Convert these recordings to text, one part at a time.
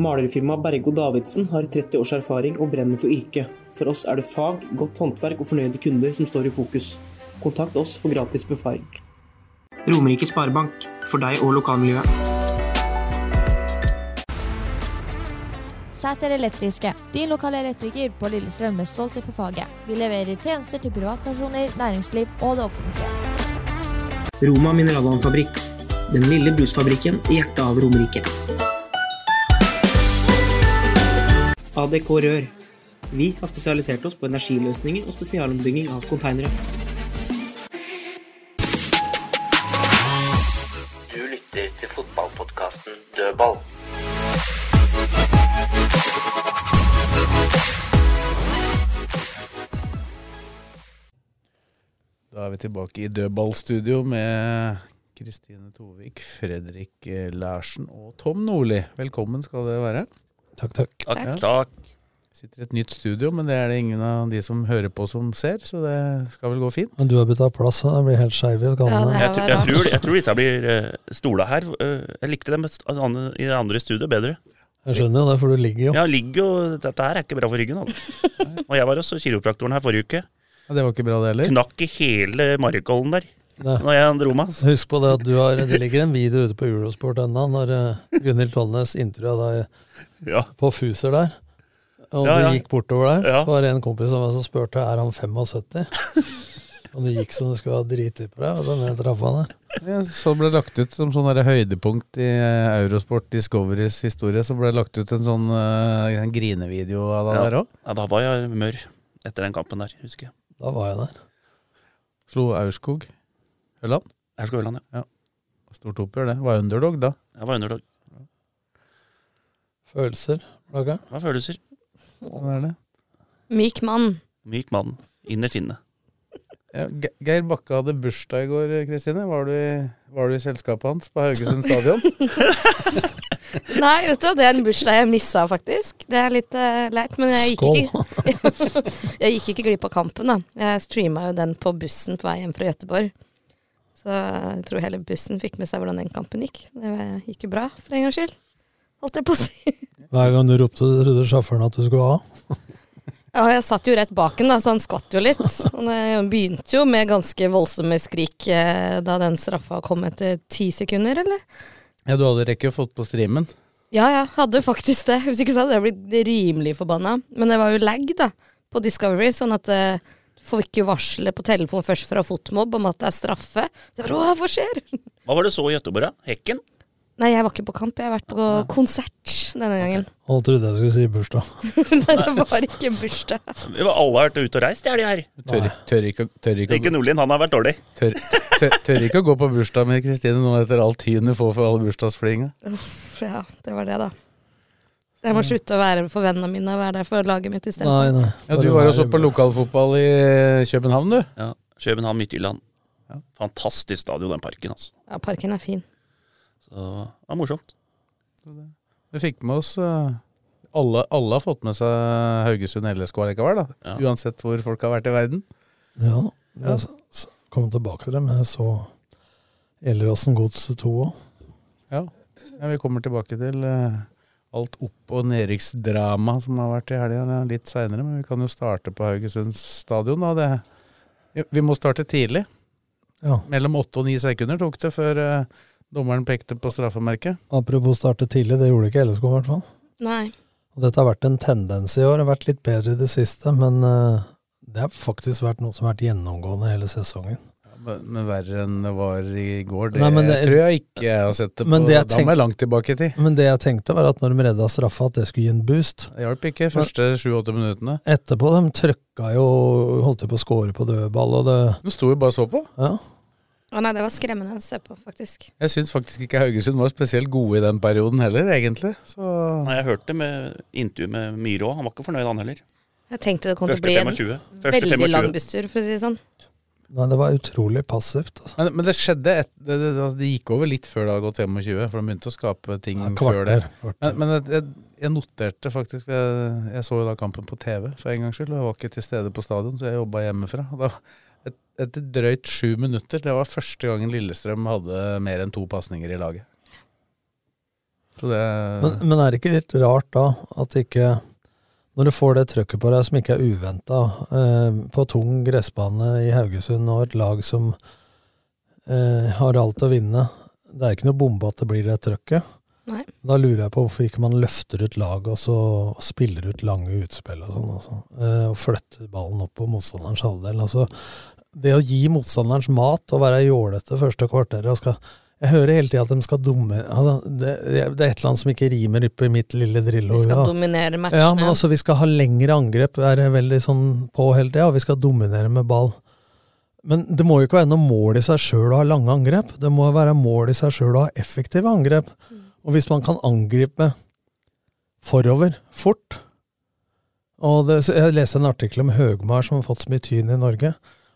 Malerfirmaet Bergo Davidsen har 30 års erfaring og brenner for yrket. For oss er det fag, godt håndverk og fornøyde kunder som står i fokus. Kontakt oss for gratis befaring. Romerike Sparebank, for deg og lokalmiljøet. Sæter Elektriske, din lokale elektriker på Lillestrøm med stolthet for faget. Vi leverer tjenester til privatpersoner, næringsliv og det offentlige. Roma Mineralvannfabrikk. Den lille brusfabrikken i hjertet av Romerike. ADK Rør. Vi har spesialisert oss på energiløsninger og spesialombygging av konteinere. Du lytter til fotballpodkasten Dødball. Da er vi tilbake i dødballstudio med Kristine Tovik, Fredrik Larsen og Tom Nordli. Velkommen skal det være. Takk, takk. Takk, takk. Sitter i et nytt studio, men det er det ingen av de som hører på som ser, så det skal vel gå fint. Men du har bytta plass, det blir helt skeiv i Ja, skallene. det Jeg, jeg, tror, jeg tror disse blir uh, stola her. eh, jeg likte dem altså, i det andre studioet bedre. Jeg skjønner jo det, for du ligger jo. Ja, ligger jo Dette her er ikke bra for ryggen. Altså. Og jeg var også kiropraktoren her forrige uke. Ja, det var ikke bra, det heller. Knakk i hele margkollen der. Når jeg dro meg. Altså. Husk på det at du har, det ligger en video ute på Eurosport ennå, når uh, Gunhild Tollnes intervjua deg Ja. på Fuser der. Og Ja, du ja. gikk bortover der, Ja. så var det en kompis av meg som spurte er han 75. og du gikk som du skulle ha driti på deg, og den trappa der. Ja, så ble det lagt ut som sånn der høydepunkt i eh, Eurosport Discoverys historie. Så ble det lagt ut en sånn eh, en grinevideo av deg Ja. der òg. Ja, da var jeg mørr etter den kampen der, husker jeg. Da var jeg der. Slo Aurskog Hølland. Her skal Ørland, ja. Stort oppgjør, det. Var underdog da. Jeg var underdog. Følelser, Laga? Hva er følelser? Hva er det. Myk mann. Myk mann. Innerst inne. Ja, Geir Bakke hadde bursdag i går, Kristine. Var, var du i selskapet hans på Haugesund stadion? Nei, vet du hva, det er en bursdag jeg missa, faktisk. Det er litt uh, leit, men jeg gikk, ikke, jeg gikk ikke glipp av kampen, da. Jeg streama jo den på bussen på vei hjem fra Gøteborg. Så jeg tror hele bussen fikk med seg hvordan den kampen gikk. Det gikk jo bra, for en gangs skyld. Holdt jeg på å si. Hver gang du ropte, trodde sjåføren at du skulle ha. Ja, jeg satt jo rett bak den, så han skvatt jo litt. Og det begynte jo med ganske voldsomme skrik eh, da den straffa kom etter ti sekunder, eller? Ja, du hadde rekket å fått på streamen. Ja, ja, hadde faktisk det. Hvis ikke så hadde jeg blitt rimelig forbanna. Men det var jo lag, da, på Discovery, sånn at eh, fikk ikke varselet på telefon først fra Fotmob om at det er straffe. Det var å, hva skjer? Hva var det så i Gøteborg, da? Hekken? Nei, jeg var ikke på kamp, jeg har vært på konsert denne gangen. Og trodde jeg skulle si bursdag. Nei, det var ikke bursdag. Vi var alle vært ute og reist, de er de her. Tør, tør, ikke, tør, ikke, Ikke Nordlien, han har vært dårlig. tør, tør, tør ikke å gå på bursdag med Kristine nå etter all tiden du får for alle bursdagsflyginga. Uff, ja, det var det, da. Jeg må slutte å være for vennene mine og være der for laget mitt isteden. Ja, du var jo så på lokalfotball i København, du. Ja. København Midtjylland. Fantastisk stadion, den parken. altså. Ja, parken er fin. Så det var morsomt. Vi fikk med oss eh, alle, alle har fått med seg Haugesund LSK likevel, da. Ja. Uansett hvor folk har vært i verden. Ja, Ja. jeg kom tilbake til det, men jeg så Gjelleråsen Gods 2 òg. Ja. ja, vi kommer tilbake til eh, alt opp- og nedrykksdramaet som har vært i helga litt seinere, men vi kan jo starte på Haugesund stadion. Da. Det, vi må starte tidlig. Ja. Mellom åtte og ni sekunder tok det før eh, dommeren pekte på straffemerket. Apropos starte tidlig, det gjorde ikke LSK i hvert fall. Nei. Og dette har vært en tendens i år, det har vært litt bedre i det siste, men eh, det har faktisk vært noe som har vært gjennomgående hele sesongen. Men, men verre enn det var i går, det, Nei, det- tror jeg ikke jeg har sett det på. Det da må jeg langt tilbake i tid. Men det jeg tenkte var at når de redda straffa, at det skulle gi en boost. Det hjalp ikke første sju-åtte minuttene. Etterpå, de trøkka jo, holdt på å score på dødball, og det De sto jo bare og så på. Ja. Å nei, det var skremmende å se på, faktisk. Jeg syns faktisk ikke Haugesund var spesielt gode i den perioden heller, egentlig. Så Nei, jeg hørte med intervju med Myhre òg. Han var ikke fornøyd, han heller. Jeg tenkte det kom til å bli en 25. Første veldig 25. lang busstur, for å si det sånn. Nei, det var utrolig passivt. Altså. men, men det skjedde et, det, det, altså, det gikk over litt før det hadde gått 25, for de begynte å skape ting Ja, før det. kvarter, kvarter. Men, men jeg, jeg, noterte faktisk jeg, jeg så jo da kampen på TV for en gangs skyld. Jeg var ikke til stede på stadion, så jeg jobba hjemmefra. Da, et, etter drøyt sju minutter, det var første gangen Lillestrøm hadde mer enn to pasninger i laget. Men, men er det ikke litt rart da at ikke Når du får det trøkket på deg som ikke er uventa, eh, på tung gressbane i Haugesund og et lag som eh, har alt å vinne Det er ikke noe bombe at det blir det trøkket. Nei. Da lurer jeg på hvorfor ikke man løfter ut laget og så spiller ut lange utspill og sånn. Altså. Eh, og flytter ballen opp på motstanderens halvdel. Altså, det å gi motstanderens mat og være jålete første kvarteret og skal Jeg hører hele tida at de skal dumme altså, det, det er et eller annet som ikke rimer på i mitt lille Vi skal dominere matchene. Ja, men altså, vi skal ha lengre angrep, er veldig sånn på hele tida, og vi skal dominere med ball. Men det må jo ikke være noe mål i seg sjøl å ha lange angrep. Det må være mål i seg sjøl å ha effektive angrep. Og hvis man kan angripe forover fort og det, Jeg leste en artikkel om Høgmar som har fått så mye tyn i Norge.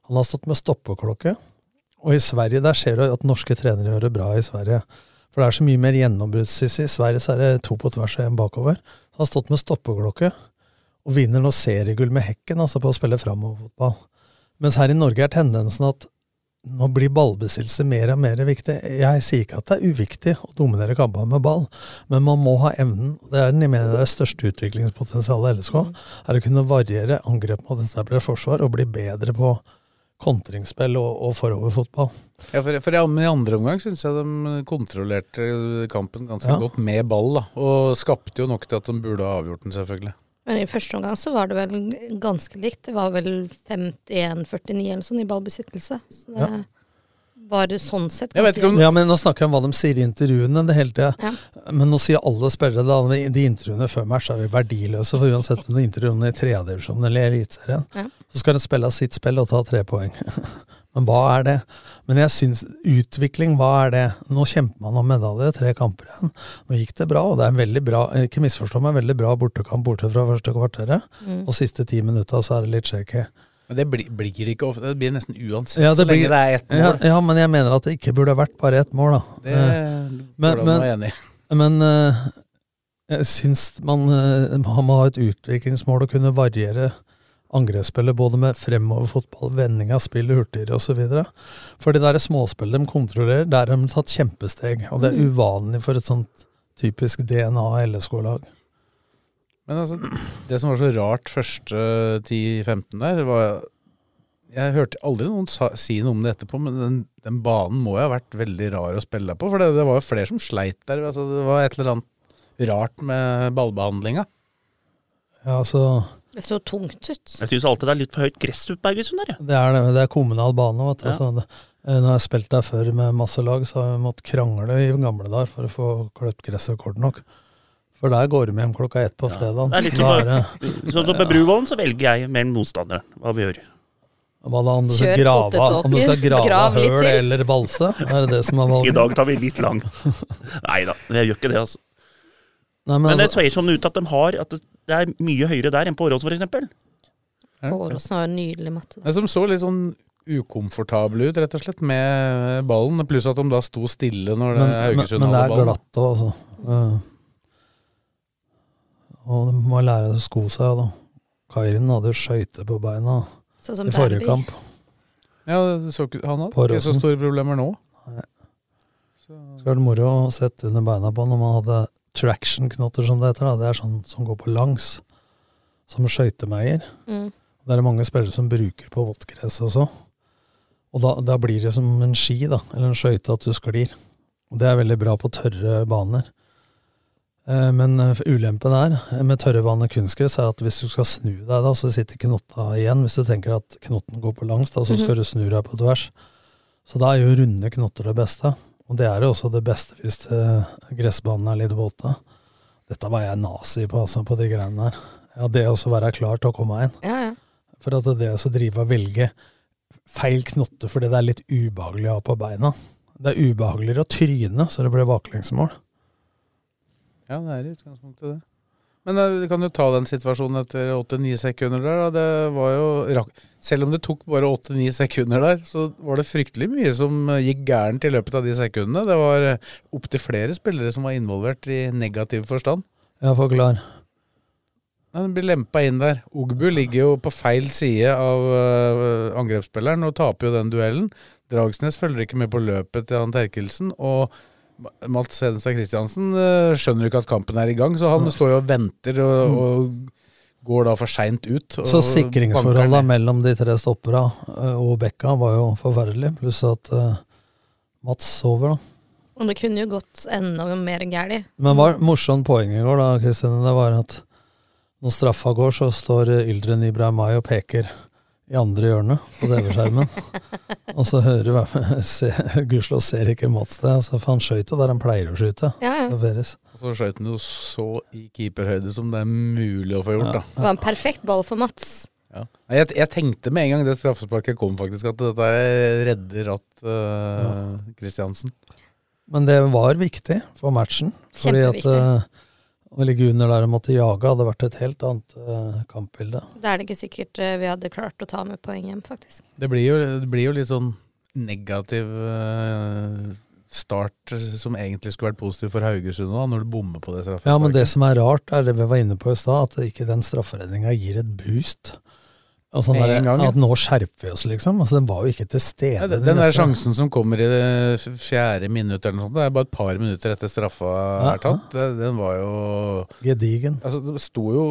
Han har stått med stoppeklokke. Og i Sverige der ser du at norske trenere gjør det bra i Sverige. For det er så mye mer gjennombruddssissig. I Sverige så er det to på tvers og én bakover. Så han har stått med stoppeklokke og vinner nå seriegull med hekken, altså på å spille framoverfotball. Mens her i Norge er tendensen at nå blir ballbesittelse mer og mer viktig. Jeg sier ikke at det er uviktig å dominere kamper med ball, men man må ha evnen. Det er den jeg mener det største utviklingspotensialet i LSK. Er å kunne variere angrep mot etablert forsvar og bli bedre på kontringsspill og, og foroverfotball. Ja, for, for i andre omgang syns jeg de kontrollerte kampen ganske Ja. godt med ball. da, Og skapte jo nok til at de burde ha avgjort den, selvfølgelig. Men i første omgang så var det vel ganske likt. Det var vel 51-49 eller sånn i ballbesittelse. Så det Ja. Var det sånn sett Jeg vet ikke om- Ja, men Nå snakker jeg om hva de sier i intervjuene det hele tida. Ja. Men nå sier alle spillere da, de intervjuene før match er vi verdiløse. For uansett om de intervjuene i tredjedivisjonen eller Eliteserien, Ja. så skal de spille sitt spill og ta tre poeng. men hva er det? Men jeg syns utvikling, hva er det? Nå kjemper man om medalje, tre kamper igjen. Nå gikk det bra, og det er en veldig bra, ikke misforstå meg, veldig bra bortekamp borte fra første kvarteret. Mm. Og siste ti minutta så er det litt shaky. Men det blir, blir ikke ofte, det blir nesten uansett, Ja, så det lenge blir- det er ett mål. ja, men jeg mener at det ikke burde vært bare ett mål, da. Det Eh, men, an å enig i. men eh, jeg syns man, eh, man må ha et utviklingsmål å kunne variere angrepsspillet både med fremoverfotball, vending av spillet hurtigere osv. For det der småspillet de kontrollerer, der har de tatt kjempesteg. Og det er Mm. uvanlig for et sånt typisk DNA LSK-lag. Men altså, det som var så rart første 10-15 der, var Jeg hørte aldri noen sa, si noe om det etterpå, men den, den banen må jo ha vært veldig rar å spille på. For det, det var jo flere som sleit der. Altså, det var et eller annet rart med ballbehandlinga. Ja, altså Det så tungt ut. Jeg syns alltid det er litt for høyt gress ute på Haugesund der, Ja. Det er, det, det er kommunal bane. Vet du. Ja. Altså, det, når jeg har spilt der før med masse lag, så har vi måttet krangle i gamle dager for å få kløpt gresset kort nok. For der går de hjem klokka ett på fredag. Det er litt som, Da er på- Bruvollen, så velger jeg mellom motstanderen. Hva vi gjør. Hva da, om du skal Kjør grave, potetåker. om du skal grave Grav litt høl til. eller balse? Er det det som er valget? I dag tar vi litt lang. Nei da, jeg gjør ikke det, altså. Nei, men Men det altså, ser sånn ut at de har At det det er mye høyere der enn på Årås, f.eks. Åråsen har jo nydelig matte. Det som så litt sånn ukomfortable ut, rett og slett, med ballen. Pluss at de da sto stille når det men, men, Haugesund men det hadde er ballen. glatt òg, altså. Eh, og de må lære seg å sko seg. da. Kairin hadde skøyter på beina Sånn som i forrige baby. kamp. Ja, så Han hadde ikke så store problemer nå. Så er det moro å sette under beina på når man hadde traction-knotter, som det heter. da. Det er sånn som går på langs, som skøytemeier. Mm. Det er det mange spillere som bruker på våttgress også. Og da, da blir det som en ski, da, eller en skøyte, at du sklir. Og det er veldig bra på tørre baner. Eh, Men eh, ulempen er eh, med tørre baner kunstgress er at hvis du skal snu deg, da, så sitter knotta igjen. Hvis du tenker at knotten går på langs, da, så skal Mhm. du snu deg på tvers. Så da er jo runde knotter det beste. Og det er jo også det beste hvis gressbanen gressbanene er litt våte. Dette var jeg nazi på, altså, på de greiene der. Ja, det å være klar til å komme inn. Ja, ja. For at det å drive og velge feil knotte fordi det er litt ubehagelig å ha på beina. Det er ubehageligere å tryne, så det blir baklengsmål. Ja, det er i utgangspunktet det. Men eh, du kan jo ta den situasjonen etter 8-9 sekunder der. Det var jo Selv om det tok bare 8-9 sekunder der, så var det fryktelig mye som eh, gikk gærent i løpet av de sekundene. Det var opptil flere spillere som var involvert i negativ forstand. Ja, forklar. Den blir lempa inn der. Ogbu ligger jo på feil side av angrepsspilleren og taper jo den duellen. Dragsnes følger ikke med på løpet til han Terkelsen. Og Mats Hedenstad Christiansen skjønner jo ikke at kampen er i gang, så han står jo og venter og, og går da for seint ut. og Så sikringsforholda mellom de tre stoppera eh, og Bekka var jo forferdelig, pluss at uh, Mats sover, da. Og det kunne jo gått enda mer galt. Men hva morsomt poeng i går, da, Kristine, det var at når straffa går, så står eh, Yldren Ibrahimai og peker i andre hjørnet på TV-skjermen. og så hører du se, Gudskjelov ser ikke Mats det, altså, for han skøyt jo der han pleier å skyte. Ja, ja. Og så skøyt han jo så i keeperhøyde som det er mulig å få gjort, da. Det var en perfekt ball for Mats. Ja. Jeg, jeg tenkte med en gang det straffesparket kom, faktisk, at dette redder at uh, Kristiansen. Men det var viktig for matchen. Fordi at Kjempeviktig. Å ligge under der og måtte jage hadde vært et helt annet uh, kampbilde. Da er det ikke sikkert uh, vi hadde klart å ta med poeng hjem, faktisk. Det blir jo, det blir jo litt sånn negativ uh, start som egentlig skulle vært positiv for Haugesund da, når du bommer på det straffesparket. Ja, men det som er rart, er det vi var inne på i stad, at ikke den strafferedninga gir et boost. Altså, sånn der, gang, ja. At nå skjerper vi oss, liksom. Altså, Den var jo ikke til stede. Ja, den, den der sjansen som kommer i det fjerde minutt eller noe sånt, det er bare et par minutter etter straffa Ja, er tatt. Det, den var jo Gedigen. Altså, det sto jo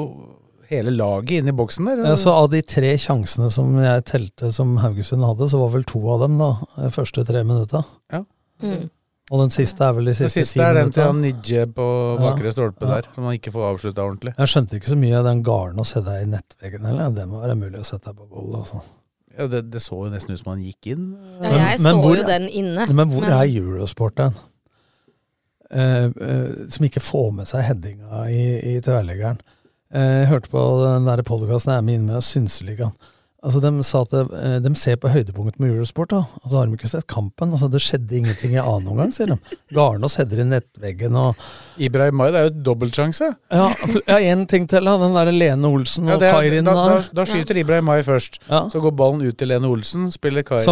hele laget inne i boksen der. Ja, så av de tre sjansene som jeg telte som Haugesund hadde, så var vel to av dem da, de første tre minutta. Ja. Mm. Og den siste er vel de Den siste, siste er den til han Nidje på Ja. bakre stolpe Ja. der, som han ikke får avslutta ordentlig. Jeg skjønte ikke så mye av den garden å se deg i nettveggen heller. Det må være mulig å sette deg på gold, altså. Ja, det, det så jo nesten ut som han gikk inn. Ja, jeg så jo den inne. Men hvor men- er Eurosport den? Eh, eh, som ikke får med seg headinga i, i tverrleggeren. Eh, jeg hørte på den der podkasten jeg er med inn med, Synseligaen. Altså, de sa at eh, de ser på høydepunktet med Eurosport, da. Og så har de ikke sett kampen. Altså, det skjedde ingenting i annen omgang, sier de. Garnås header i nettveggen og Ibrahimai, det er jo dobbeltsjanse. Ja, ja én ting til, da. Den derre Lene Olsen og ja, er- Kairin da, da, der. da skyter Ibrahimai først. Så går ballen ut til Lene Olsen, spiller Kairin.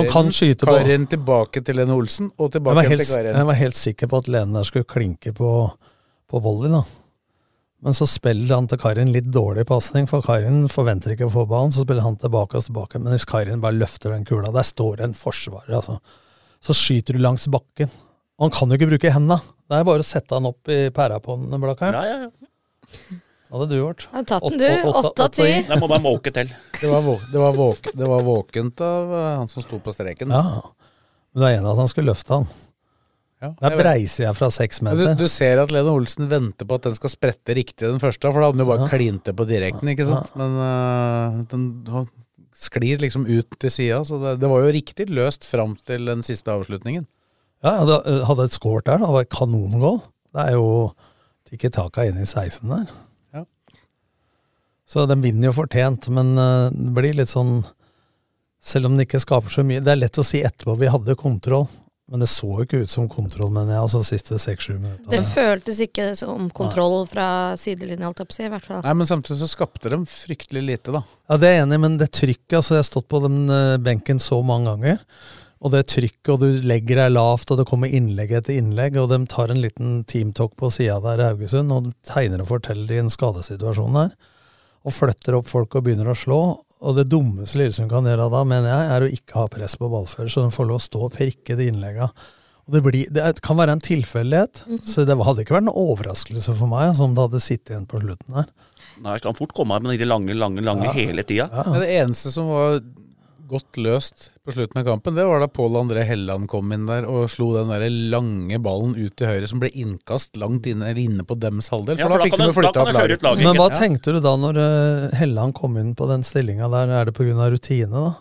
Kairin tilbake til Lene Olsen, og tilbake helt, til Kairin. jeg var helt sikker på at Lene der skulle klinke på, på volley, da. Men så spiller han til Karin litt dårlig pasning, for Karin forventer ikke å få ballen. Så spiller han tilbake og tilbake, men hvis Karin bare løfter den kula Der står en forsvarer, altså. Så skyter du langs bakken. Og han kan jo ikke bruke hendene. Det er bare å sette han opp i pæra på den, Blakkaren. Ja, ja, ja. Hva Hadde du gjort. Har tatt den, du. åtte- av ti. Der må bare måke til. Det var, det, var våk, det var våkent av eh, han som sto på streken. Ja. Men du er enig i at han skulle løfte han. Ja, Der breiser jeg fra seks meter. Du, du ser at Lene Olsen venter på at den skal sprette riktig den første, for da hadde den jo bare klinte på direkten, ikke sant. Men uh, den sklir liksom ut til sida, så det, det var jo riktig løst fram til den siste avslutningen. Ja, jeg hadde, hadde et skårt der. Det var et kanongål. Det er jo ikke taka inn i 16 der. Ja. Så den vinner jo fortjent, men eh, det blir litt sånn Selv om den ikke skaper så mye Det er lett å si etterpå vi hadde kontroll, men det så jo ikke ut som kontroll, mener jeg, altså siste seks-sju minutter. Det føltes ikke som kontroll fra sidelinja, alt jeg på si, i hvert fall. Nei, men samtidig så skapte de fryktelig lite, da. Ja, det er jeg enig i, men det trykket altså Jeg har stått på den eh, benken så mange ganger. Og det trykket, og du legger deg lavt, og det kommer innlegg etter innlegg, og de tar en liten teamtalk på sida der i Haugesund, og tegner og forteller i en skadesituasjon der. Og flytter opp folk og begynner å slå. Og det dummeste Lillesund kan gjøre da, mener jeg, er å ikke ha press på ballfører, så de får lov å stå og pirke de innlegga. Det, blir, det kan være en tilfeldighet, så det hadde ikke vært en overraskelse for meg som det hadde sittet igjen på slutten der. Nei, jeg kan fort komme her med de lange, lange, lange Ja. hele tida. Ja. det eneste som var godt løst på slutten av kampen, det var da Pål André Helland kom inn der og slo den der lange ballen ut til høyre, som ble innkast langt inne, inne på dems halvdel. Ja, For, for da da fikk de du- flytta opp laget. laget. Men hva Ja. tenkte du da når eh, Helland kom inn på den stillinga der? Er det pga. rutine, da?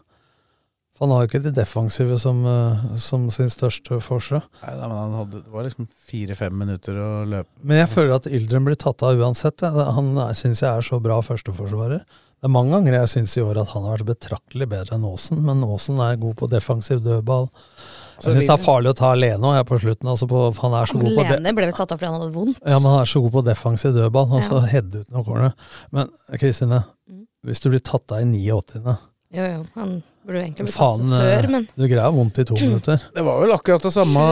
For han har jo ikke det defensive som, eh, som sin største forse. Nei, nei, men han hadde, det var liksom fire-fem minutter å løpe. Men jeg føler at Yldren blir tatt av uansett. Han syns jeg er så bra førsteforsvarer. Det er mange ganger jeg syns i år at han har vært betraktelig bedre enn Aasen, men Aasen er god på defensiv dødball. Jeg syns det er farlig å ta Lene òg, på slutten. Altså på, han er så god på. Lene ble vel tatt av fordi han hadde vondt. Ja, men han er så god på defensiv dødball, og så Ja. heade ut noen corner. Men Kristine, Mm. hvis du blir tatt av i 89. Jo, jo, han burde jo egentlig blitt tatt det før, men du greier vondt i to minutter. Det var vel akkurat det samme,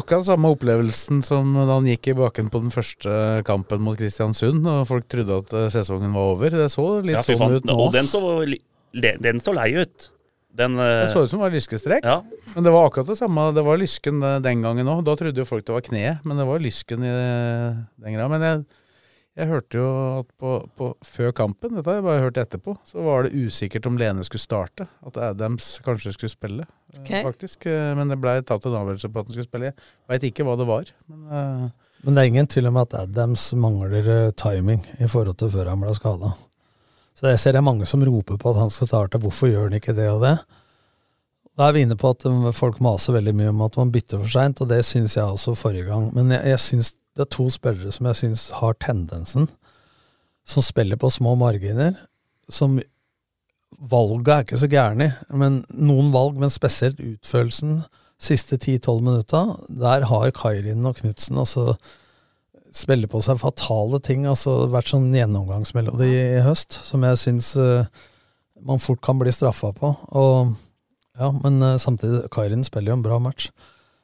akkurat samme opplevelsen som da han gikk i baken på den første kampen mot Kristiansund, og folk trodde at eh, sesongen var over. Det så litt Ja, sånn ut nå. Og den så, den så lei ut. Den, eh, Det så ut som det var lyskestrek. Ja. Men det var akkurat det samme. Det var lysken eh, den gangen òg. Da trodde jo folk det var kneet, men det var lysken i eh, den greia. Men jeg, jeg hørte jo at på, på, før kampen, dette har jeg bare hørt etterpå, så var det usikkert om Lene skulle starte. At Adams kanskje skulle spille, okay. Faktisk. Eh, Men det blei tatt en avgjørelse på at han skulle spille. Jeg veit ikke hva det var. Men uh... Men det er ingen tvil om at Adams mangler eh, timing i forhold til før han ble skada. Så jeg ser det er mange som roper på at han skal starte. Hvorfor gjør han ikke det og det? Da er vi inne på at folk maser veldig mye om at man bytter for seint, og det syns jeg også forrige gang. Men jeg, jeg synes det er to spillere som jeg syns har tendensen, som spiller på små marginer, som Valget er ikke så gærne, men noen valg, men spesielt utførelsen, siste 10-12 minutta, der har Kairin og Knutsen altså spiller på seg fatale ting. altså Vært sånn gjennomgangsmelodi i høst, som jeg syns uh, man fort kan bli straffa på. Og ja, Men uh, samtidig, Kairin spiller jo en bra match.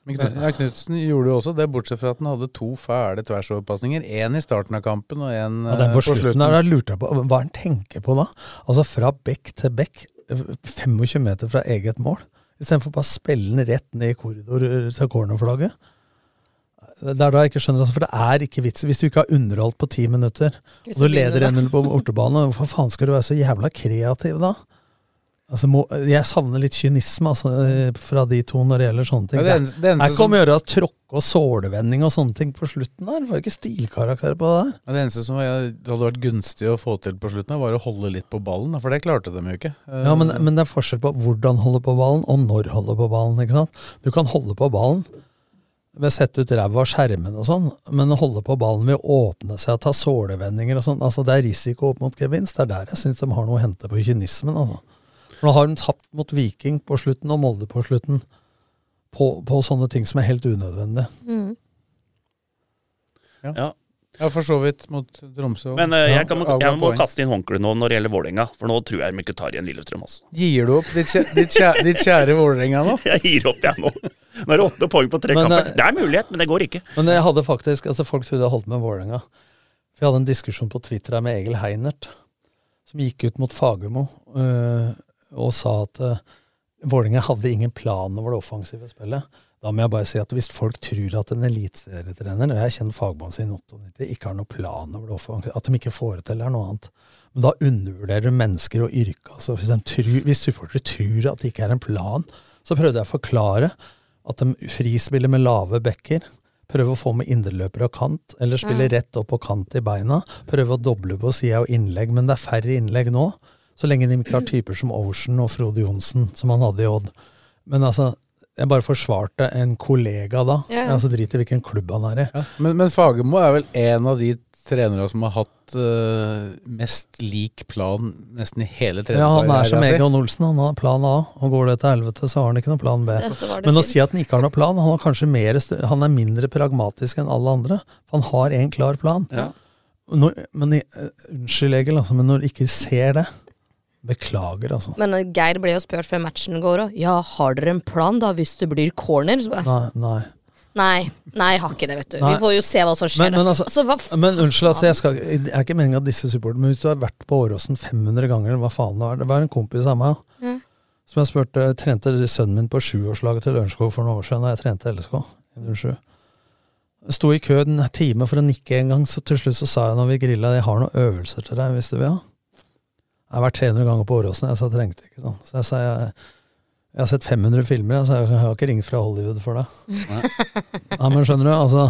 Men Knutsen gjorde jo også det, bortsett fra at han hadde to fæle tversoverpasninger. Én i starten av kampen og én Ja, den på slutten der, der lurte jeg på hva han tenker på da. Altså fra bekk til bekk, eh, 25 meter fra eget mål. Istedenfor bare å spille den rett ned i korridor eh, til cornerflagget. Det er da jeg ikke skjønner, altså, for det er ikke vits. Hvis du ikke har underholdt på ti minutter, og du leder da. 1-0 på bortebane, hvorfor faen skal du være så jævla kreativ da? Altså, må, jeg savner litt kynisme altså, eh, fra de to når det gjelder sånne ting. Ja, det eneste- det eneste ikke om som- gjøre tråkke og sålevending og sånne ting på slutten der. Det ikke stilkarakter på det der. Ja, Det eneste som var- hadde vært gunstig å få til på slutten, var å holde litt på ballen, for det klarte de jo ikke. Eh, Ja, men, men det er forskjell på hvordan holde på ballen, og når holde på ballen. ikke sant? Du kan holde på ballen ved å sette ut ræva av skjermen og sånn, men å holde på ballen ved å åpne seg og ta sålevendinger og sånn, altså det er risiko opp mot gevinst. Det er der jeg syns de har noe å hente på kynismen. altså. For nå har de tapt mot Viking på slutten og Molde på slutten på, på sånne ting som er helt unødvendige. Mm. Ja. Ja, for så vidt mot Tromsø. Men uh, jeg, kan, Avga jeg må kaste inn håndkleet nå når det gjelder Vålerenga, for nå tror jeg de ikke tar igjen Lillestrøm. Altså. Gir du opp ditt, kjæ- ditt, kjære, ditt kjære Vålerenga nå? Jeg gir opp, jeg nå. Nå er det åtte poeng på tre Men, kamper. eh, Det er mulighet, men det går ikke. Men jeg hadde faktisk, altså folk trodde jeg holdt med Vålerenga. For jeg hadde en diskusjon på Twitter her med Egil Heinert, som gikk ut mot Fagermo øh, og sa at uh, Vålerenga hadde ingen plan over det offensive spillet. Da må jeg bare si at hvis folk tror at en eliteserietrener, og jeg kjenner fagmannen sin 98, ikke har noen plan over det offensive, at de ikke får det til, er noe annet. Men da undervurderer du mennesker og yrke. Altså, hvis, tror, hvis supportere tror at det ikke er en plan, så prøvde jeg å forklare at de frispiller med lave bekker. Prøve å få med indreløper og kant, eller spille rett opp på kant i beina. Prøve å doble på sida og innlegg, men det er færre innlegg nå. Så lenge de ikke har typer som Ocean og Frode Johnsen, som han hadde i Odd. Men altså, jeg bare forsvarte en kollega da. Ja, ja. Altså Drit i hvilken klubb han er i. Men, men Fagermo er vel en av de trenere som har hatt uh, mest lik plan nesten i hele Ja, han er som trenerkarrieren. Egon Olsen, han har plan A. Og går det til helvete, så har han ikke noen plan B. Var det Men å si at han ikke har noen plan, han, har kanskje mer, han er mindre pragmatisk enn alle andre. For han har en klar plan. Ja. Når, men eh, Unnskyld, Egil, altså, men når du ikke ser det Beklager, altså. Men eh, Geir ble jo spurt før matchen går òg. Ja, har dere en plan da, hvis det blir corner? Nei. nei. nei, nei, jeg har ikke det, vet du. Nei. Vi får jo se hva som skjer. Men, men, altså, altså, men unnskyld, altså, jeg skal, jeg er ikke meningen at disse supporterne Men hvis du har vært på Åråsen 500 ganger, hva faen det var Det var en kompis av meg mm. som jeg spurte Trente sønnen min på sjuårslaget til Lørenskog for noen år siden da jeg trente LSK. i 07. Jeg sto i kø en time for å nikke en gang, så til slutt så sa jeg når vi grilla jeg har noen øvelser til deg, hvis du vil ha. Jeg har vært 300 ganger på Åråsen, jeg sa jeg trengte ikke sånn. Så jeg sa jeg, jeg har sett 500 filmer, jeg sa jeg har ikke ringt fra Hollywood for det. Ja, men skjønner du, altså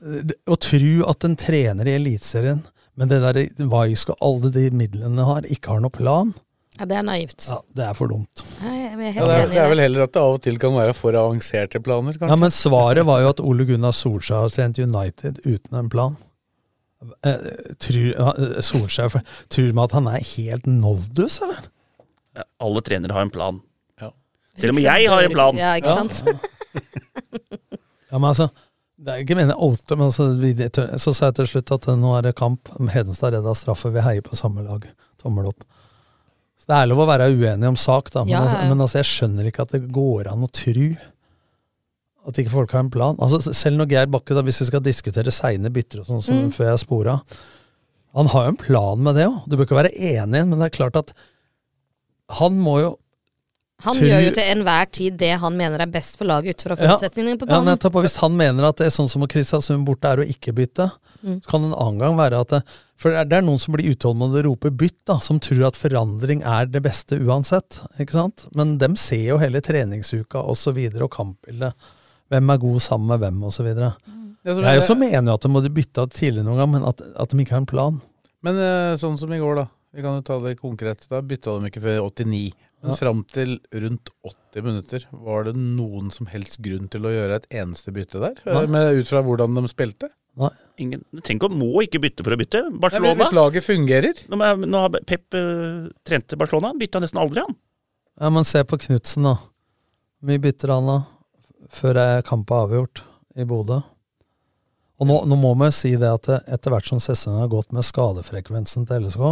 det- Å tro at en trener i Eliteserien med det der Vaisk og alle de midlene har, ikke har noen plan, Ja, det er naivt. ja, det er for dumt. Nei, er Ja, det, er, det er vel heller at det av og til kan være for avanserte planer, kanskje. Ja, Men svaret var jo at Ole Gunnar Solskjær har trent United uten en plan. Eh, tror, eh, Solskjær tror man at han er helt noldus, eller? Ja, Alle trenere har en plan. Ja. Selv om jeg har en plan. Ja, ikke sant? Ja, men altså, det er ikke meningen å men altså, vi, så sa jeg til slutt at nå er det kamp. Hedenstad redda straffe, vi heier på samme lag. Tommel opp. Så det er lov å være uenig om sak, da, men, Ja, altså, men altså, jeg skjønner ikke at det går an å tru at ikke folk har en plan. Altså, selv når Geir Bakke, da, hvis vi skal diskutere seine bytter og sånn som Mm. før jeg spora Han har jo en plan med det òg. Du bør ikke være enig, men det er klart at han må jo Han Tror- gjør jo til enhver tid det han mener er best for laget ut fra Ja. forutsetningene på Ja, banen. nettopp. Og hvis han mener at det er sånn som Kristiansund borte er å ikke bytte, Mm. så kan det en annen gang være at det, For det er, det er noen som blir utålmodige og roper bytt, da, som tror at forandring er det beste uansett. ikke sant? Men dem ser jo hele treningsuka og så videre, og kampbildet. Hvem er god sammen med hvem, og så videre. Jeg er mener jo så mener at de må bytte av tidlig noen gang, men at, at de ikke har en plan. Men eh, sånn som i går, da. Vi kan jo ta det konkret. Da bytta de ikke før 89. Men Ja. fram til rundt 80 minutter, var det noen som helst grunn til å gjøre et eneste bytte der? Nei. Med, ut fra hvordan de spilte? Ingen, tenk å må ikke bytte for å bytte. Nei, Barcelona hvis laget fungerer Nå, nå har Pep uh, trente Barcelona, bytta nesten aldri, han. Ja, Men se på Knutsen, da. Hvor mye bytter han da? Før er kampen avgjort i Bodø. Og nå, nå må vi si det at etter hvert som sesongen har gått med skadefrekvensen til LSK,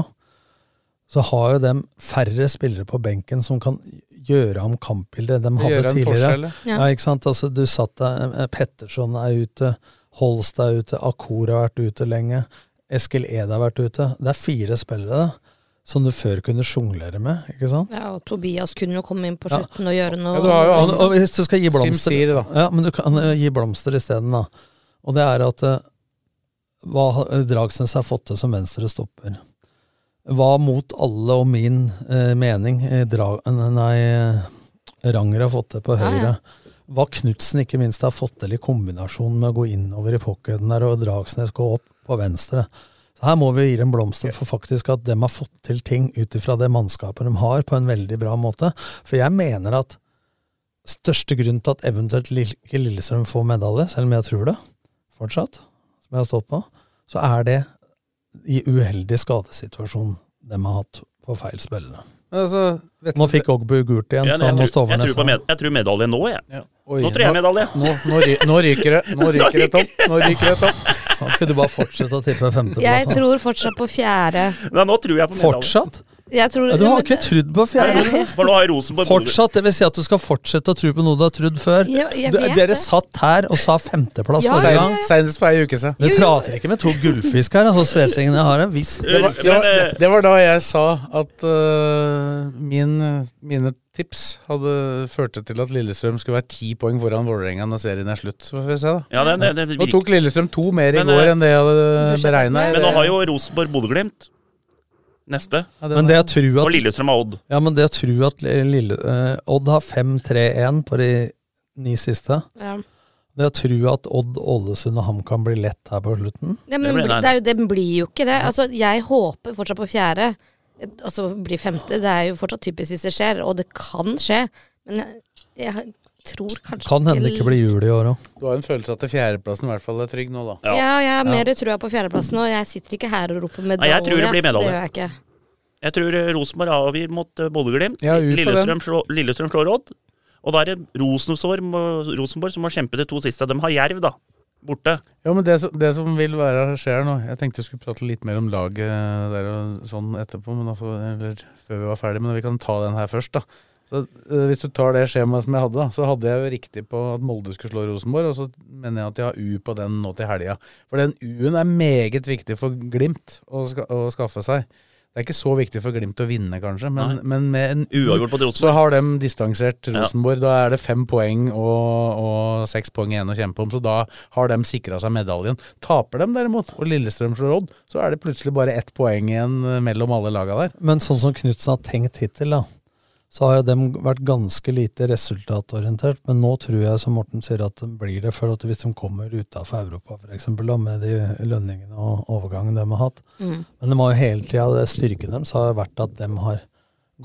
så har jo dem færre spillere på benken som kan gjøre om kampbildet de hadde tidligere. ja. Ja, ikke sant? Altså, du satt der, eh, Petterson er ute, Holst er ute, Akor har vært ute lenge, Eskil Ed har vært ute. Det er fire spillere da, som du før kunne sjonglere med, ikke sant? Ja, og Tobias kunne jo komme inn på Ja. og gjøre noe. Ja, du har jo Og, og hvis du skal gi blomster Simsir, da. Ja, men du kan uh, gi blomster isteden, da. Og det er at uh, hva har- Dragsnes har fått til som venstre stopper. Hva mot alle og min uh, mening eh, dra, nei, Ranger har fått til på høyre. ja. Hva Knutsen ikke minst har fått til i kombinasjon med å gå innover i pocketen der og Dragsnes gå opp på venstre. Så Her må vi gi dem blomster for faktisk at de har fått til ting ut ifra det mannskapet de har, på en veldig bra måte. For jeg mener at største grunn til at eventuelt ikke Lillestrøm får medalje, selv om jeg tror det fortsatt, som jeg har stått på, så er det i uheldig skadesituasjon de har hatt på feil spillere. Altså, vet Nå du- fikk Ogbu gult igjen, Ja, så han må tror, stå over neste. jeg tror medalje nå, jeg. Ja. Oi, Nå tror jeg medalje. Nå, nå, nå ryker det. Nå ryker det topp. Nå ryker det topp. Kan ikke du bare fortsette å tippe femteplass? Jeg tror fortsatt på fjerde. Nei, nå tror jeg på medalje. Fortsatt? Jeg tror, Ja, du har men- ikke trodd på fjerde? For nå har Rosenborg Fortsatt, det vil si at du skal fortsette å tro på noe du har trodd før. Ja, jeg Du, dere det. satt her og sa femteplass Ja, forrige gang. Senest for ei uke siden. Vi prater ikke med to gullfisk her, altså Svesingen. Jeg har en viss Det var, det, var, det, var da jeg sa at uh, min, mine tips hadde førte til at Lillestrøm skulle være ti poeng foran Vålerenga når serien er slutt. Så får vi se, da. Ja, det, det, det Nå tok Lillestrøm to mer i Men, går eh, enn det jeg hadde beregna. Men nå har jo Rosenborg Bodø-Glimt neste. Men det jeg tror at, Og Lillestrøm har Odd. ja, men det å tro at Lille, uh, Odd har 5-3-1 på de ni siste Ja. Det å tro at Odd, Ålesund og HamKam blir lett her på slutten Ja, men Det blir- blir, det, er jo, det blir jo ikke det. Altså, jeg håper fortsatt på fjerde, og så blir femte. Det er jo fortsatt typisk hvis det skjer, og det kan skje. Men jeg, jeg tror kanskje Kan hende det ikke blir jul i år òg. Du har en følelse at fjerdeplassen i hvert fall er trygg nå, da. Ja. Ja, jeg har mer trua på fjerdeplassen, og jeg sitter ikke her og roper medalje. jeg tror det blir medalje. Det gjør jeg ikke. Jeg tror eh, Rosenborg avgir mot eh, Bodø-Glimt. Ja, Lillestrøm, Lillestrøm slår Odd. Og da er det Rosenborg, Rosenborg som må kjempe de to siste. De har Jerv, da. Borte. Ja, men det, som- det som vil være skjer nå Jeg tenkte jeg skulle prate litt mer om laget der og sånn etterpå, men da eller før vi var ferdig, men vi kan ta den her først, da. Så uh, Hvis du tar det skjemaet som jeg hadde, da, så hadde jeg jo riktig på at Molde skulle slå Rosenborg, og så mener jeg at jeg har U på den nå til helga. For den U-en er meget viktig for Glimt å, ska, å skaffe seg. Det er ikke så viktig for Glimt å vinne, kanskje, men, men med en Uavgjort mot så Rosenborg. har de distansert Ja. Rosenborg. Da er det fem poeng og, og seks poeng igjen å kjempe om, så da har de sikra seg medaljen. Taper de derimot, og Lillestrøm slår Odd, så er det plutselig bare ett poeng igjen eh, mellom alle laga der. Men sånn som Knutsen har tenkt hittil, da, så har jo dem vært ganske lite resultatorientert. Men nå tror jeg, som Morten sier, at det blir det. For at hvis de kommer utafor Europa, f.eks., med de lønningene og overgangen de har hatt Mm. Men de har jo hele tida, det styrken deres har jo vært at de har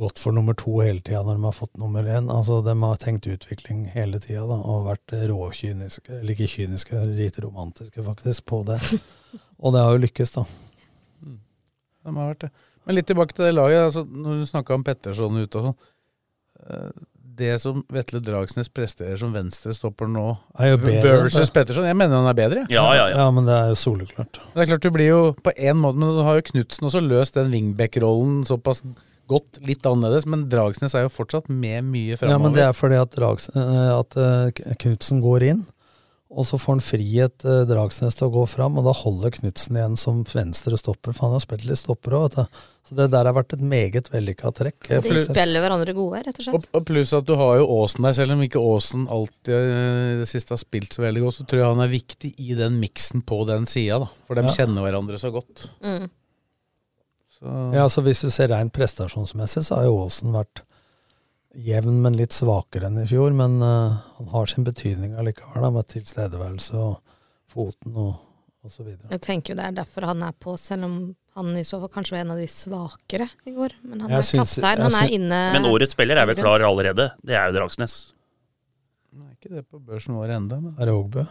gått for nummer to hele tida når de har fått nummer én. Altså, de har tenkt utvikling hele tida og vært råkyniske, eller ikke kyniske, litt romantiske faktisk, på det. Og det har jo lykkes, da. De har vært det. Men litt tilbake til det laget. Altså, når du snakka om Petterson ute og sånn. Eh, Det som Vetle Dragsnes presterer som venstrestopper nå, Er jo bedre, versus. Petterson Jeg mener han er bedre. Ja, Ja, men det er jo soleklart. Det er klart Du blir jo på én måte, men du har jo Knutsen også løst den wingback-rollen såpass godt, litt annerledes. Men Dragsnes er jo fortsatt med mye framover. Ja, men det er fordi at, Drags, eh, at eh, Knutsen går inn, og så får han frihet eh, Dragsnes til å gå fram, og da holder Knutsen igjen som venstre stopper, for han har spilt litt stopper òg, vet du. Så det der har vært et meget vellykka trekk. De spiller hverandre gode, rett og slett. Og, og pluss at du har jo Aasen der, selv om ikke Aasen alltid eh, i det siste har spilt så veldig godt, så tror jeg han er viktig i den miksen på den sida, da. For de Ja. kjenner hverandre så godt. Mm. Så, Ja, så Hvis du ser rent prestasjonsmessig, så har jo Aasen vært jevn, men litt svakere enn i fjor. Men uh, han har sin betydning allikevel, da, med tilstedeværelse og foten og, og så videre. Jeg tenker jo det er derfor han er på, selv om han i så fall kanskje var en av de svakere i går. Men han Jeg er syns- kaptein, han er inne Men årets spiller er vel klar allerede. Det er jo Dragsnes. er ikke det på børsen vår ennå, men Er det Ågbø?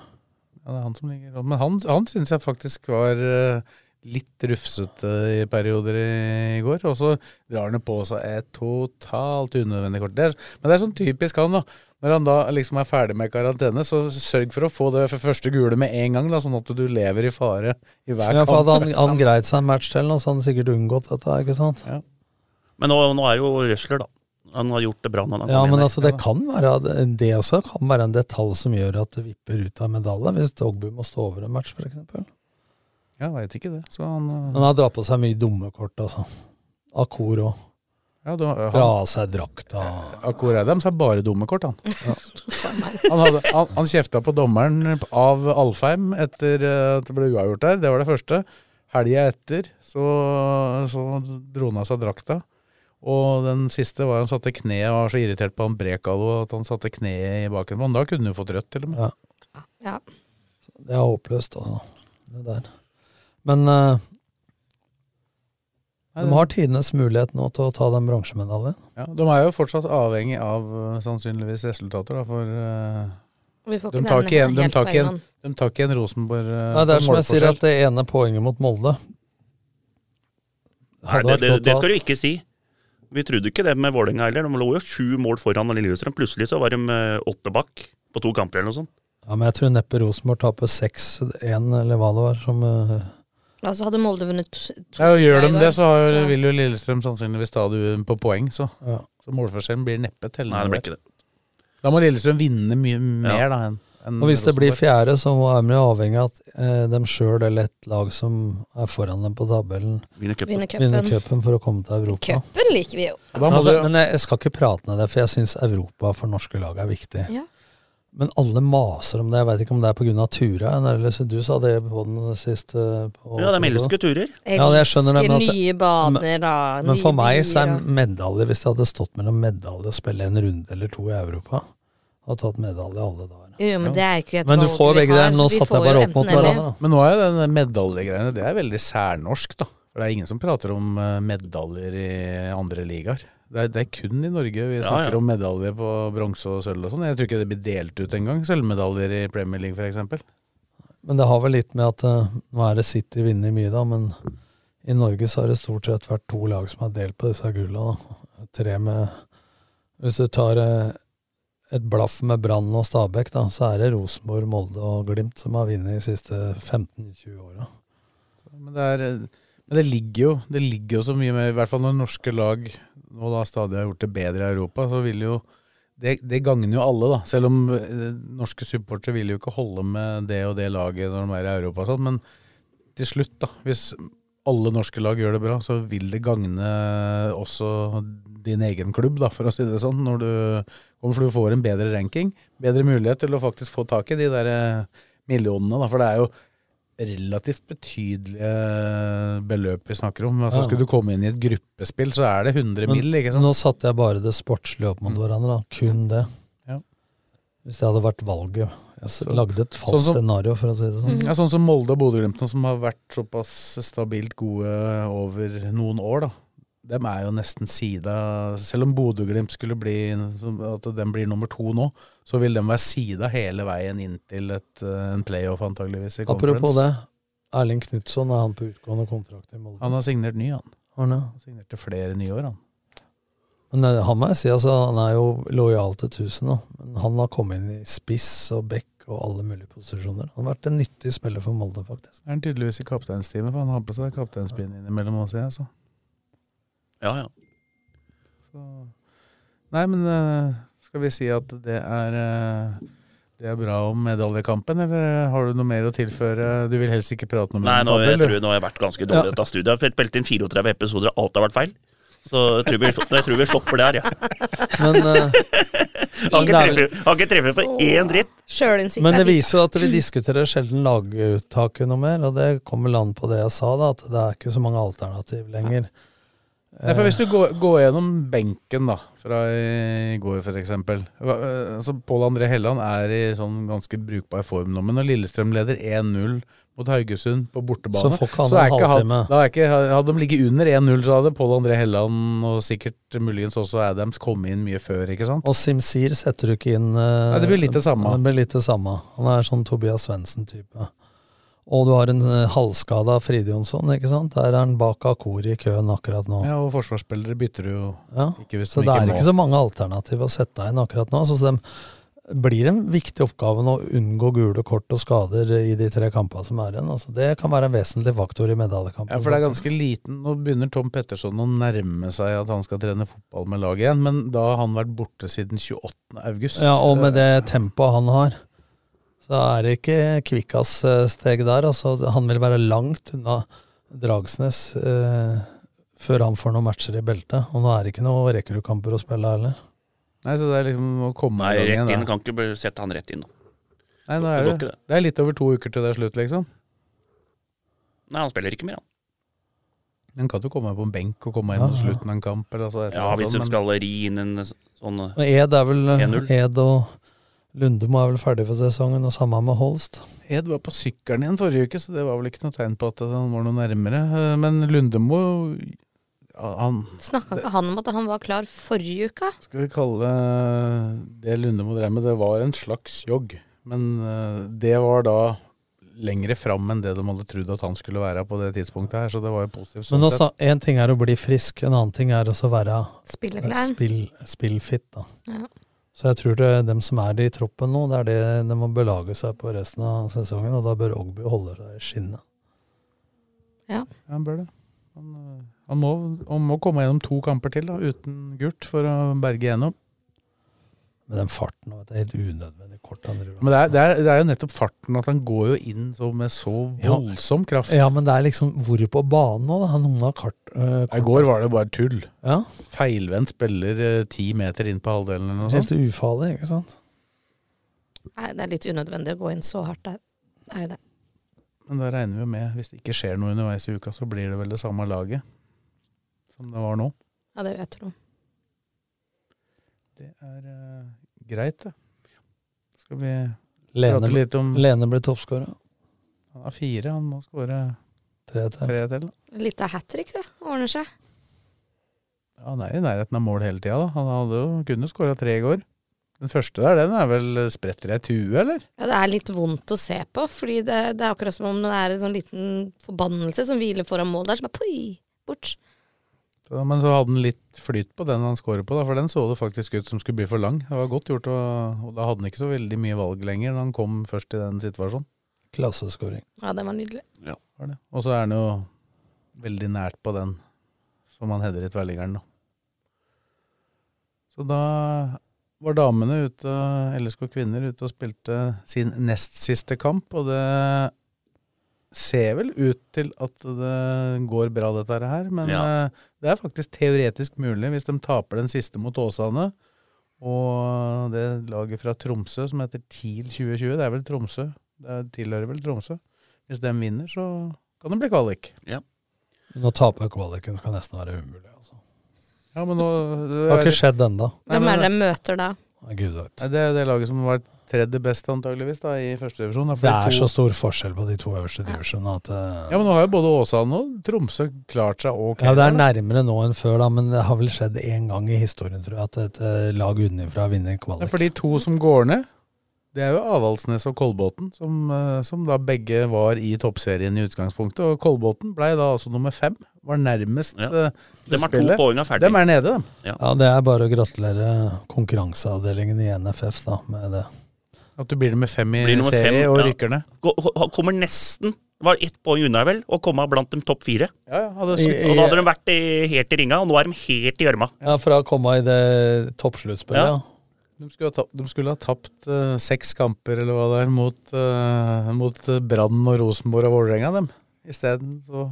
Ja, det er han som ligger Men han, han syns jeg faktisk var eh, litt rufsete i perioder i, går. Og så drar han på seg et totalt unødvendig kort. Det er, men det er sånn typisk han, da. Når han da liksom er ferdig med karantene, så sørg for å få det for første gule med en gang, da, sånn at du lever i fare i hver Ja, kamp. Hadde han, han greid seg en match til, så hadde han sikkert unngått dette. ikke sant? Men nå, nå er jo Røsler, da. Han har gjort det bra når han Ja, men inn. altså det kan være Det også kan være en detalj som gjør at det vipper ut av medalje, hvis Dogbu må stå over en match, f.eks. Jeg veit ikke det. Så han eh, Han har dratt på seg mye dumme kort, altså. Akor òg. ja, da, Fra av seg drakta. Akor Adams er bare dumme kort, han. Han, hadde, han, han kjefta på dommeren av Alfheim etter eh, at det ble uavgjort der. Det var det første. Helga etter så, så dro han av seg drakta. Og den siste var han satte kneet og var så irritert på han Brekalo at han satte kneet i baken på han. Da kunne han fått rødt, til og med. Ja. Ja. Det er håpløst, altså. Det der. Men uh, de har tidenes mulighet nå til å ta den bronsemedaljen. Ja, de er jo fortsatt avhengig av eh, sannsynligvis resultater, da, for uh, Vi får de ikke tar ikke igjen, de tar ikke en de tar ikke en Rosenborg uh, Nei, det er som jeg sier, at det ene poenget mot Molde Nei, det, det, det skal du ikke si. Vi trodde ikke det med Vålerenga heller. De lå jo sju mål foran Lillestrøm. Plutselig så var de åtte bak på to kamper eller noe sånt. Ja, men jeg tror neppe Rosenborg taper 6-1, eller hva det var. som... Altså hadde Molde vunnet to Ja, Gjør de det, så har, vil jo Lillestrøm sannsynligvis ta det på poeng. Så, Ja. så målforskjellen blir neppe tellende. Nei, det blir ikke det. Da må Lillestrøm vinne mye mer da enn Og hvis det blir fjerde, så er vi avhengig av at eh, dem sjøl eller et lag som er foran dem på tabellen, Vinner cupen. For å komme til Europa. Cupen liker vi jo. Altså, men jeg, jeg skal ikke prate ned det, for jeg syns Europa for norske lag er viktig. Ja. Men alle maser om det. Jeg veit ikke om det er pga. Tura. Eller, så du sa det på den siste på, Ja, de elsker turer. Ja, jeg skjønner det, men at- nye baner, da. Men for meg så er medalje, hvis det hadde stått mellom medalje og spille en runde eller to i Europa, hadde tatt medalje alle dager. Jo, men det er ikke et Men du får jo begge der. Nå satte jeg bare opp mot hverandre. Men nå er jo den medaljegreiene Det er veldig særnorsk, da. For det er ingen som prater om eh, medaljer i andre ligaer. Det er, det er kun i Norge vi snakker ja. om medaljer på bronse og sølv og sånn. Jeg tror ikke det blir delt ut engang. Sølvmedaljer i Premier League f.eks. Men det har vel litt med at eh, nå er det City vinner mye, da, men i Norge så har det stort sett vært to lag som har delt på disse gulla. Da. Tre med Hvis du tar eh, et blaff med Brann og Stabæk, da, så er det Rosenborg, Molde og Glimt som har vunnet de siste 15-20 åra. Men det, er, men det ligger jo Det ligger jo så mye med I hvert fall når norske lag nå da stadig har gjort det bedre i Europa, så vil jo det, det gagner jo alle, da. Selv om eh, norske supportere vil jo ikke holde med det og det laget når de er i Europa og sånn. Men til slutt, da, hvis alle norske lag gjør det bra, så vil det gagne også din egen klubb, da, for å si det sånn. Når du, for du får en bedre ranking, bedre mulighet til å faktisk få tak i de der eh, millionene, da. For det er jo relativt betydelige beløp vi snakker om. Altså Ja. Skulle du komme inn i et gruppespill, så er det 100 Men mill., ikke sant? nå satte jeg bare det sportslige opp mot hverandre, da. kun det. Ja. Hvis det hadde vært valget. Jeg Så- lagde et falskt sånn scenario, for å si det sånn. Ja, sånn som Molde og Bodø-Glimt, som har vært såpass stabilt gode over noen år, da. Dem er jo nesten sida Selv om Bodø-Glimt skulle bli At den blir nummer to nå, så vil den være sida hele veien inn til et, eh, en playoff, antageligvis, i Apropos conference. det. Erling Knutson, er han på utgående kontrakt i Molde? Han har signert ny, han. Han har signert signerte flere nye år, han. Men eh, han må jeg si, altså, han er jo lojal til tusen, da. Men han har kommet inn i spiss og back og alle mulige posisjoner. Han har vært en nyttig spiller for Molde, faktisk. Er han tydeligvis i kapteinsteamet, for han har på seg kapteinspinn innimellom også, jeg, så. Ja, ja. så. Nei, men eh, skal vi si at det er eh, det er bra om medaljekampen, eller har du noe mer å tilføre? Du vil helst ikke prate noe mer Nei, nå, jeg tabell, tror, nå har jeg vært ganske dårlig i dette studiet. Jeg har spilt inn 34 episoder, og alt har vært feil. Så jeg tror vi, jeg tror vi stopper der, ja. Men, uh... Har ikke treffet- har ikke treffet på én dritt. Men det viser jo at vi diskuterer sjelden laguttaket noe mer, og det kommer land på det jeg sa, da, at det er ikke så mange alternativ lenger. Nei, for Hvis du går, går gjennom benken da, fra i går f.eks. Altså, Pål André Helland er i sånn ganske brukbar form nå, men når Lillestrøm leder 1-0 mot Haugesund på bortebane Så så er ikke han- da er ikke, Hadde de ligget under 1-0, så hadde Pål André Helland og sikkert muligens også Adams kommet inn mye før. ikke sant? Og Simsir setter du ikke inn uh, Nei, det blir litt det samme. Det blir litt det samme. Han er sånn Tobias Svendsen-type. Og du har en uh, halvskada Fride Jonsson, ikke sant? Der er han bak Akori i køen akkurat nå. Ja, Og forsvarsspillere bytter du jo Ja, ikke hvis Så det er ikke så mange alternativ å sette inn akkurat nå. Så det blir en viktig oppgave å unngå gule kort og skader i de tre kampene som er igjen. Altså, det kan være en vesentlig faktor i medaljekampen. Ja, for det er ganske liten. Nå begynner Tom Petterson å nærme seg at han skal trene fotball med laget igjen, men da har han vært borte siden 28. august. Ja, og med det tempoet han har, så er det ikke Kvikkas-steg der. Altså, han vil være langt unna Dragsnes eh, før han får noen matcher i beltet. Og nå er det ikke noen Rekkerud-kamper å spille heller. Nei, så det er liksom å komme Nei, rett inn. da. Kan ikke sette han rett inn. Nei, nå Det er det, det. det er litt over to uker til det er slutt, liksom. Nei, han spiller ikke mer, han. Han kan jo komme på en benk og komme inn Ja, mot ja. slutten av en kamp. Eller, altså, Ja, hvis du de skal ri inn en sånn Og Ed er vel Ed og Lundemo er vel ferdig for sesongen, og samme med Holst. Ed var på sykkelen igjen forrige uke, så det var vel ikke noe tegn på at han var noe nærmere. Eh, Men Lundemo han Snakka ikke han om at han var klar forrige uke? skal vi kalle det Lundemo drev med, det var en slags jogg. Men eh, det var da lengre fram enn det de hadde trodd at han skulle være på det tidspunktet her, så det var jo positivt. Men sånn nå, sett. en ting er å bli frisk, en annen ting er også å være Spilleklar. spill, spillfit. Da. Ja. Så jeg tror det er dem som er i troppen nå, det er det de må belage seg på resten av sesongen, og da bør Ogby holde seg i skinnet. Ja. Ja, han bør det. Han, øh, han, må, han må komme gjennom to kamper til da, uten gult for å berge gjennom. Med den farten og det er helt unødvendig kort han Men det er, det, er, det er jo nettopp farten at han går jo inn så med så Ja. voldsom kraft. Ja, men det er liksom hvor på banen nå, da? Noen har kart, øh, I går var det bare tull. Ja. Feilvendt spiller ti ti meter inn på halvdelen eller noe Helt sånt. ufarlig, ikke sant? Nei, det er litt unødvendig å gå inn så hardt der. Det er jo det. Men da regner vi jo med, hvis det ikke skjer noe underveis i uka, så blir det vel det samme laget som det var nå. Ja, det vil jeg tro. Det er uh, greit, det. Skal vi Lene, prate litt om Lene ble toppskåra. Han har fire, han må skåre Tre til. Litt av hat trick, det. Ordner seg. Ja, han er i nærheten av mål hele tida, da. Han hadde jo kunne skåra tre i går. Den første der, den er vel spretter ei tue, eller? Ja, det er litt vondt å se på, fordi det, det er akkurat som om det er en sånn liten forbannelse som hviler foran mål der, som er poi, bort. Men så hadde han litt flyt på den han skårer på, da, for den så det faktisk ut som skulle bli for lang. Det var godt gjort, og, og da hadde han ikke så veldig mye valg lenger når han kom først i den situasjonen. Klasseskåring. Ja, det var nydelig. Var det. Og så er han jo veldig nært på den som han header i tverrliggeren, da. Så da var damene ute, LSK kvinner, ute og spilte sin nest siste kamp, og det ser vel ut til at det går bra, dette her. Men Ja. eh, det er faktisk teoretisk mulig hvis de taper den siste mot Åsane. Og det laget fra Tromsø som heter TIL 2020, det er vel Tromsø. Det tilhører vel Tromsø. Hvis de vinner, så kan det bli kvalik. Nå taper kvaliken, skal nesten være umulig. Altså. Ja, men nå Det har ikke skjedd ennå. Hvem er det de møter da? Gud vet. Det er det laget som var tredje best, antageligvis, da, i første divisjon. Det er så stor forskjell på de to øverste divisjonene at uh... Ja, men nå har jo både Åsane og Tromsø klart seg ok. Ja, Det er nærmere nå enn før, da, men det har vel skjedd én gang i historien, tror jeg, at et uh, lag utenfra vinner kvalik. Ja, for de to som går ned, det er jo Avaldsnes og Kolbotn, som, uh, som da begge var i toppserien i utgangspunktet. Og Kolbotn ble da altså nummer fem. Var nærmest Ja. de Dem er to poeng ferdig. Dem er nede, dem. Ja. Ja, Det er bare å gratulere konkurranseavdelingen i NFF da, med det. At du blir nummer fem i nummer serie fem, og ja. rykker ned. Kommer nesten Var ett poeng unna, vel, å komme blant de topp fire. Ja, ja, hadde I- Og da hadde de vært i, helt i ringa, og nå er de helt i gjørma. Ja, Fra å komme i det toppsluttspillet, Ja. ja. de, skulle ha tapt, de skulle ha tapt uh, seks kamper, eller hva det er, mot, uh, mot eh, Brann og Rosenborg og Vålerenga, dem. Isteden så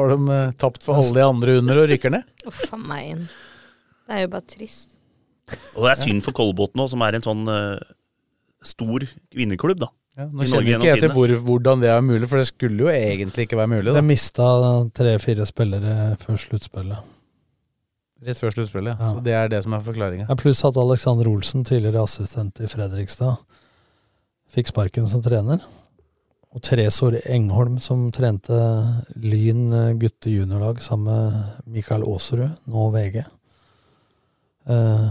har de uh, tapt for alle de andre under og rykker ned. Uff a meg. Det er jo bare trist. Og det er synd for Kolbotn òg, som er en sånn eh, stor kvinneklubb da. Ja, nå kjenner vi ikke etter hvor, hvordan det er mulig, for det skulle jo egentlig ikke være mulig. Da. Jeg mista tre-fire spillere før sluttspillet. Rett før sluttspillet. Ja. Så det er det som er forklaringa. Ja, pluss at Alexander Olsen, tidligere assistent i Fredrikstad, fikk sparken som trener. Og Tresor Engholm, som trente Lyn gutte juniorlag sammen med Mikael Aasrud, nå VG. Eh,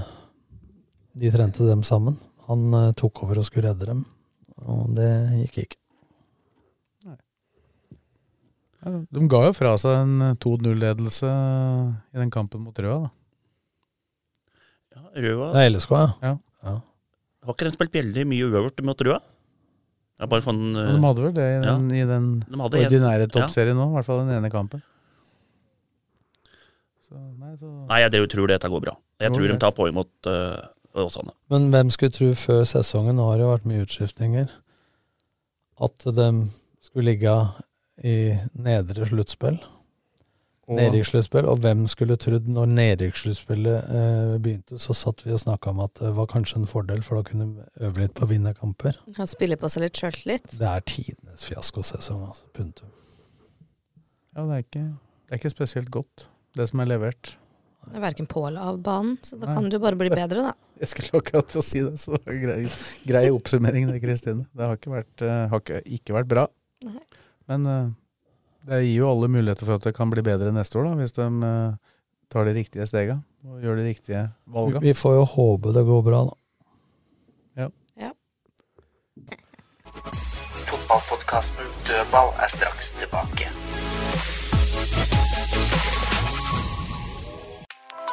De trente dem sammen. Han eh, tok over og skulle redde dem, og det gikk ikke. Ja, de ga jo fra seg en eh, 2-0-ledelse i den kampen mot Røa, da. Ja, Røa Det er LSK, ja. Ja. ja. Har ikke de spilt veldig mye uøvert mot Røa? Ja, bare for den, de hadde vel det i den, i den De ordinære ja. toppserien nå, i hvert fall den ene kampen. Så, nei, så Nei, jeg det- tror dette går bra. Jeg tror de tar poeng mot uh, Åsane. Men hvem skulle tro før sesongen, nå har det vært mye utskiftninger, at de skulle ligge i nedre sluttspill. Nedrykkssluttspill. Og hvem skulle trodd når nedrykkssluttspillet eh, begynte, så satt vi og snakka om at det var kanskje en fordel, for da kunne de øve litt på å vinne kamper. Og spille på seg litt sjøltillit. Det er tidenes fiaskosesong, altså. Punktum. Ja, det er, ikke, det er ikke spesielt godt, det som er levert. Det er verken på eller av banen, så da Nei. kan det jo bare bli bedre, da. Jeg skulle akkurat til å si det, så grei, grei oppsummering det, Kristine. Det har ikke vært, eh, har ikke, ikke vært bra. Nei. Men eh, det gir jo alle muligheter for at det kan bli bedre neste år, da, hvis de eh, tar de riktige stega og gjør de riktige valga. Vi får jo håpe det går bra, da. Ja. Ja. Fotballpodkasten Dødball er straks tilbake.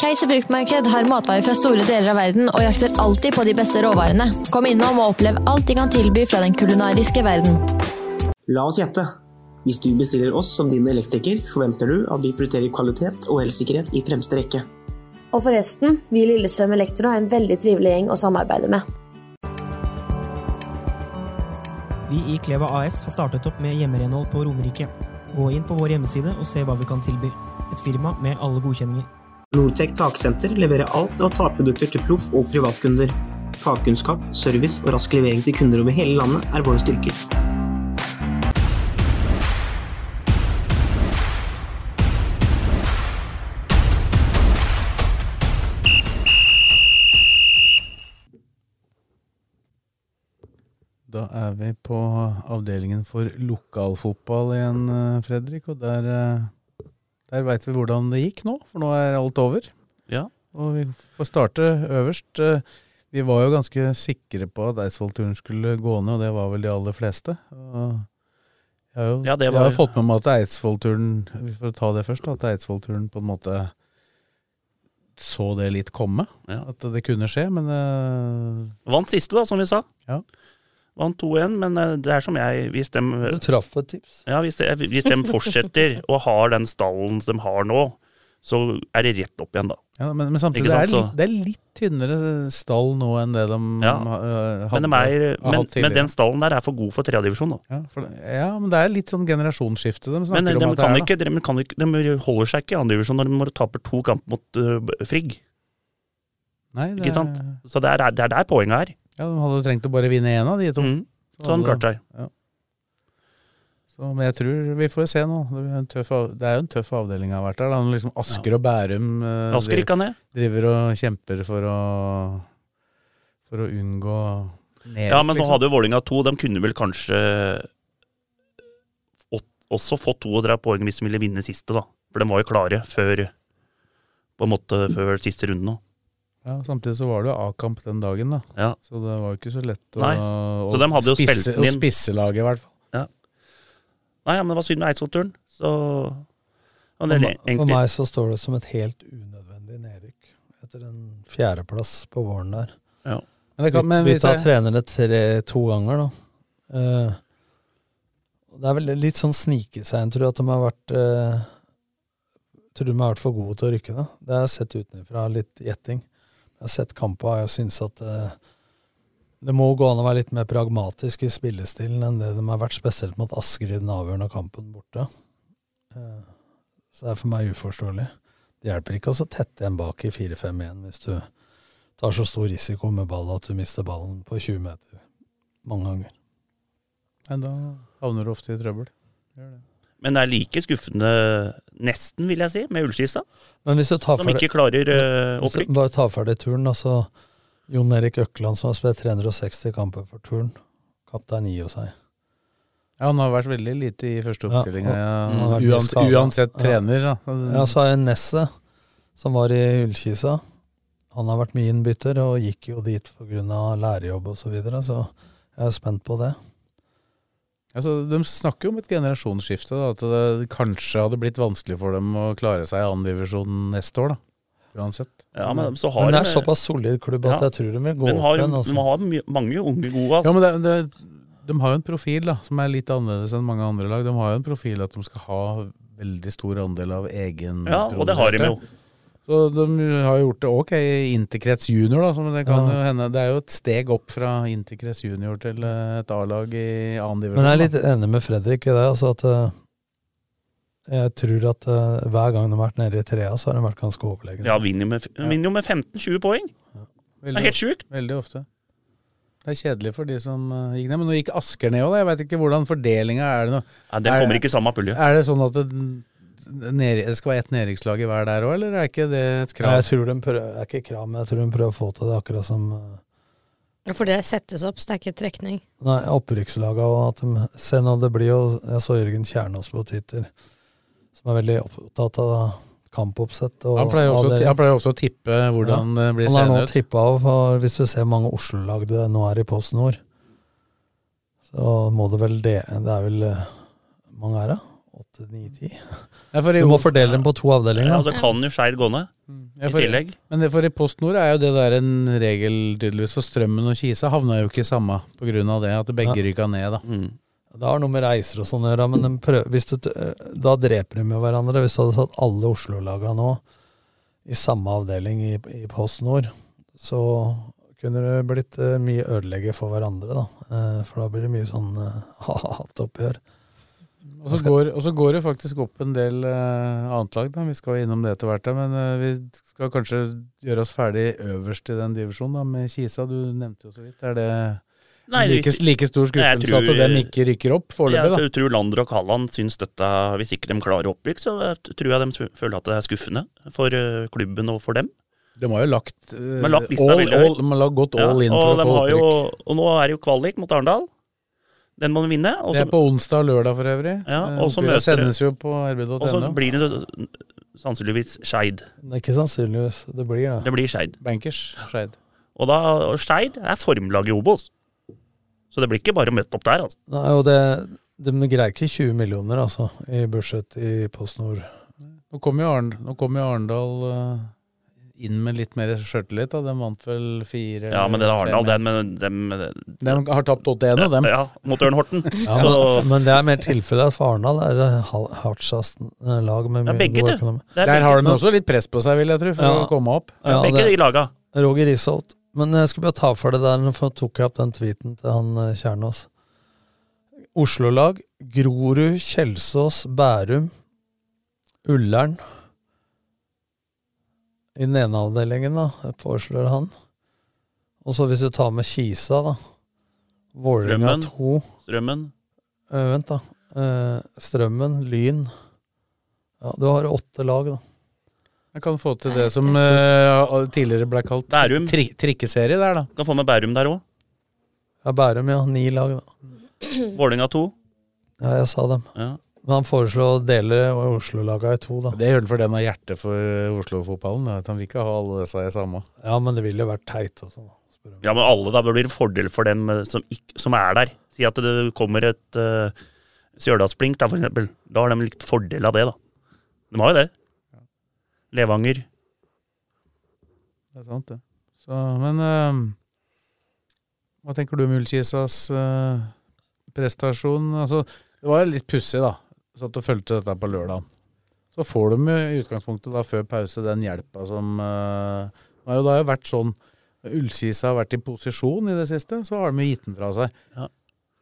Keiser fruktmarked har matvarer fra store deler av verden og jakter alltid på de beste råvarene. Kom innom og opplev alt de kan tilby fra den kulinariske verden. La oss gjette. Hvis du bestiller oss som din elektriker, forventer du at vi prioriterer kvalitet og elsikkerhet i fremste rekke. Og forresten, vi i Lillestrøm Elektro er en veldig trivelig gjeng å samarbeide med. Vi i Kleva AS har startet opp med hjemmerenhold på Romerike. Gå inn på vår hjemmeside og se hva vi kan tilby. Et firma med alle godkjenninger. Nortec taksenter leverer alt av takprodukter til proff- og privatkunder. Fagkunnskap, service og rask levering til kunder over hele landet er våre styrker. Da er vi på avdelingen for lokalfotball igjen, eh, Fredrik. Og der, eh, der veit vi hvordan det gikk nå, for nå er alt over. Ja. Og vi får starte øverst. Eh, Vi var jo ganske sikre på at Eidsvollturen skulle gå ned, og det var vel de aller fleste. Jeg har jo Ja, det jeg har fått med meg at Eidsvollturen Vi får ta det først, at Eidsvollturen på en måte så det litt komme. Ja. At det kunne skje, men uh... Vant siste, da, som vi sa. Ja. Vant 2-1, men eh, det er som jeg Hvis de, Du traff på et tips. ja, hvis de, hvis de fortsetter og har den stallen de har nå, så er det rett opp igjen, da. Ja, men, men samtidig det er, litt, det er litt tynnere stall nå enn det de Ja. øh, hadde, Men, de er, men, men den stallen der er for god for tredjedivisjon, da. ja, for, ja, men det er litt sånn generasjonsskifte de snakker Men de, om at kan det er. ikke, de, kan ikke, de holder seg ikke i andredivisjon når de må tape to kamper mot uh, Frigg. Nei, det, Ikke sant? Så det er, det er der poenget er. Ja, De hadde trengt å bare vinne én av de to. Mm. Så han klarte seg. Ja. Så, men jeg tror vi får se nå. Det er, en tøff, det er jo en tøff avdeling har vært der. Da. Liksom Asker og Bærum eh, Asker driver- ned. driver og kjemper for å, for å unngå ned. Ja, men nå liksom. hadde jo Vålinga to. De kunne vel kanskje også fått 32 poeng hvis de ville vinne siste, da. For de var jo klare før på en måte før siste runde nå. Ja, Samtidig så var det jo A-kamp den dagen, da. Ja. Så det var jo ikke så lett å, Nei. Så de hadde jo spisse, å spisse laget, i hvert fall. Ja. Nei, ja, men det var synd med Eidsvoll-turen. Så For, for meg så står det som et helt unødvendig nedrykk etter en fjerdeplass på våren der. Ja. Men det kan- men Vi tar jeg- trenere tre, to ganger, da. Uh, det er vel litt sånn snike seg tror jeg, at de har vært uh, Tror de har vært for gode til å rykke, da. Det har jeg sett utenfra, litt gjetting. Jeg har sett kampa, og jeg syns at eh, det må gå an å være litt mer pragmatisk i spillestilen enn det de har vært, spesielt mot Asker i den avgjørende kampen borte. Eh, Så det er for meg uforståelig. Det hjelper ikke å tette en bak i 4-5-1 hvis du tar så stor risiko med ball at du mister ballen på 20 meter mange ganger. Men da havner du ofte i trøbbel. Gjør det. Men det er like skuffende, nesten, vil jeg si, med Ullskisa. Men hvis du tar Som ikke klarer eh, opprykk. Bare ta ferdig turen. Altså, Jon Erik Økland, som har spilt 360 kamper for turn. Kaptein i og seg. Ja, han har vært veldig lite i første Ja, oppstillinga. Ja, uansett, uansett trener, Ja. Ja, så har jeg Nesset, som var i Ullkisa. Han har vært mye innbytter, og gikk jo dit pga. lærerjobb osv., så, videre, så jeg er spent på det. Altså, de snakker jo om et generasjonsskifte. Da, at det kanskje hadde blitt vanskelig for dem å klare seg i andredivisjon neste år. da, Uansett. Ja, men så har Men det er de- såpass solid klubb at jeg tror de vil gå opp igjen. Altså. de har mange unge gode. Altså. Ja, men det, det, De har jo en profil da, som er litt annerledes enn mange andre lag. De har jo en profil at de skal ha veldig stor andel av egen Ja, og det har de jo. Så de har gjort det ok i Interkrets junior, da. Så det, kan Ja. jo hende, det er jo et steg opp fra Interkrets junior til eh, et A-lag i annen divisjon. Men jeg er litt enig med Fredrik i det. Altså at eh, Jeg tror at eh, hver gang de har vært nede i trea, så har de vært ganske overlegne. Ja, vinner jo med, vinner jo med 15-20 poeng. Det er helt sjukt. Veldig ofte. Det er kjedelig for de som gikk ned. Men nå gikk Asker ned òg. Jeg veit ikke hvordan fordelinga er det nå. Ja, den Er- kommer ikke i samme pulje. Er det sånn at det, ned, det skal være ett nedrykkslag i hver der òg, eller er ikke det et krav? Jeg tror de prøver, er ikke krav, men jeg tror de prøver å få til det akkurat som eh, Ja, For det settes opp, så det er ikke trekning. Nei, opprykkslaga og at de Se nå, det blir jo Jeg så Jørgen Kjernås på Twitter, som er veldig opptatt av kampoppsett. Og Han pleier også, han pleier også å tippe hvordan det blir Han har nå seende tippa av, for hvis du ser mange Oslo-lag det nå er i Post Nord, så må det vel det Det er vel eh, mange er det? Åtte, ni, ti? For Du må fordele dem på to avdelinger. Ja, så kan jo Skeid gå ned. Ja, I tillegg. Men det, for i Post Nord er jo det der en regel, tydeligvis. For Strømmen og Kisa havna jo ikke i samme av det, at begge Ja. ryka ned, da. Det har noe med reiser og sånn å gjøre, men prøver, hvis du, da dreper de jo hverandre. Hvis du hadde satt alle Oslo-laga nå i samme avdeling i, i Post Nord, så kunne det blitt eh, mye ødelegge for hverandre, da. Eh, for da blir det mye sånn eh, hatoppgjør. Og så, går, og så går det faktisk opp en del uh, annet lag, da. Vi skal innom det etter hvert, da, men uh, vi skal kanskje gjøre oss ferdig øverst i den divisjonen, da, med Kisa. Du nevnte jo så vidt. Er det Nei, like, like stor skuffelse at dem ikke rykker opp foreløpig, Jeg, Jeg tror Lander og Kalland syns dette Hvis ikke de klarer opprykk, så tror jeg de føler at det er skuffende for eh, klubben og for dem. De har jo lagt, uh, lagt all, all, de har lagt all Ja, in for å få opprykk. jo. Og nå er det jo kvalik mot Arendal. Den må du vinne. Også, Det er på onsdag og lørdag for øvrig. Ja, Eh, og så møter- sendes jo på rb.no. og så blir det sannsynligvis Skeid. Det er ikke sannsynligvis det blir det. Det blir Skeid. Bankers Skeid. Og da Skeid er formlaget i Obos. Så det blir ikke bare møtt opp der, altså. Nei, og det, de greier ikke 20 millioner, altså, i budsjett i Post Nord. Nå kommer jo Arn- nå jo Arendal eh, inn med litt mer sjøltillit. da. De vant vel fire Ja, men det er Arendal, den, men dem De har tapt 8-1 av dem. Ja, mot Ørn Horten. Ja, men, men det er mer tilfellet for Arendal. Er eh, lag med Ja, begge, god økonomi. Er Der har de også litt press på seg, vil jeg tro, for Ja. å komme opp. Ja, begge det- de laga. Roger Risholt. Men jeg skulle bare ta for det der, for jeg tok jeg opp den tweeten til han eh, Kjernås. Oslo-lag. Grorud, Kjelsås, Bærum, Ullern. I den ene avdelingen, da, foreslår han. Og så hvis du tar med Kisa, da. Vålerenga 2. Strømmen. Uh, vent, da. Uh, Strømmen, Lyn. Ja, du har åtte lag, da. Jeg kan få til det som uh, tidligere ble kalt Bærum. tri trikkeserie der, da. Du Kan få med Bærum der òg. Ja, Bærum, ja. Ni lag, da. Vålerenga 2. Ja, jeg sa dem. Ja. Men han foreslo å dele Oslo-laga i to, da. Det gjør han fordi han har hjerte for Oslo-fotballen. Han vil ikke ha alle disse i samme. Ja, men det ville jo vært teit også. da. Ja, men alle, da Det blir en fordel for dem eh, som, som er der. Si at det kommer et uh, Stjørdalsblink, da, for eksempel. Da har de litt fordel av det, da. De har jo det. Levanger. Det er sant, det. Så, men uh, hva tenker du om Ullkisas uh, prestasjon? Altså, det var litt pussig, da. Satt og fulgte dette på lørdag. Så får de i utgangspunktet da før pause den hjelpa som eh, Det har jo da vært sånn Ullkisa har vært i posisjon i det siste, så har de gitt den fra seg.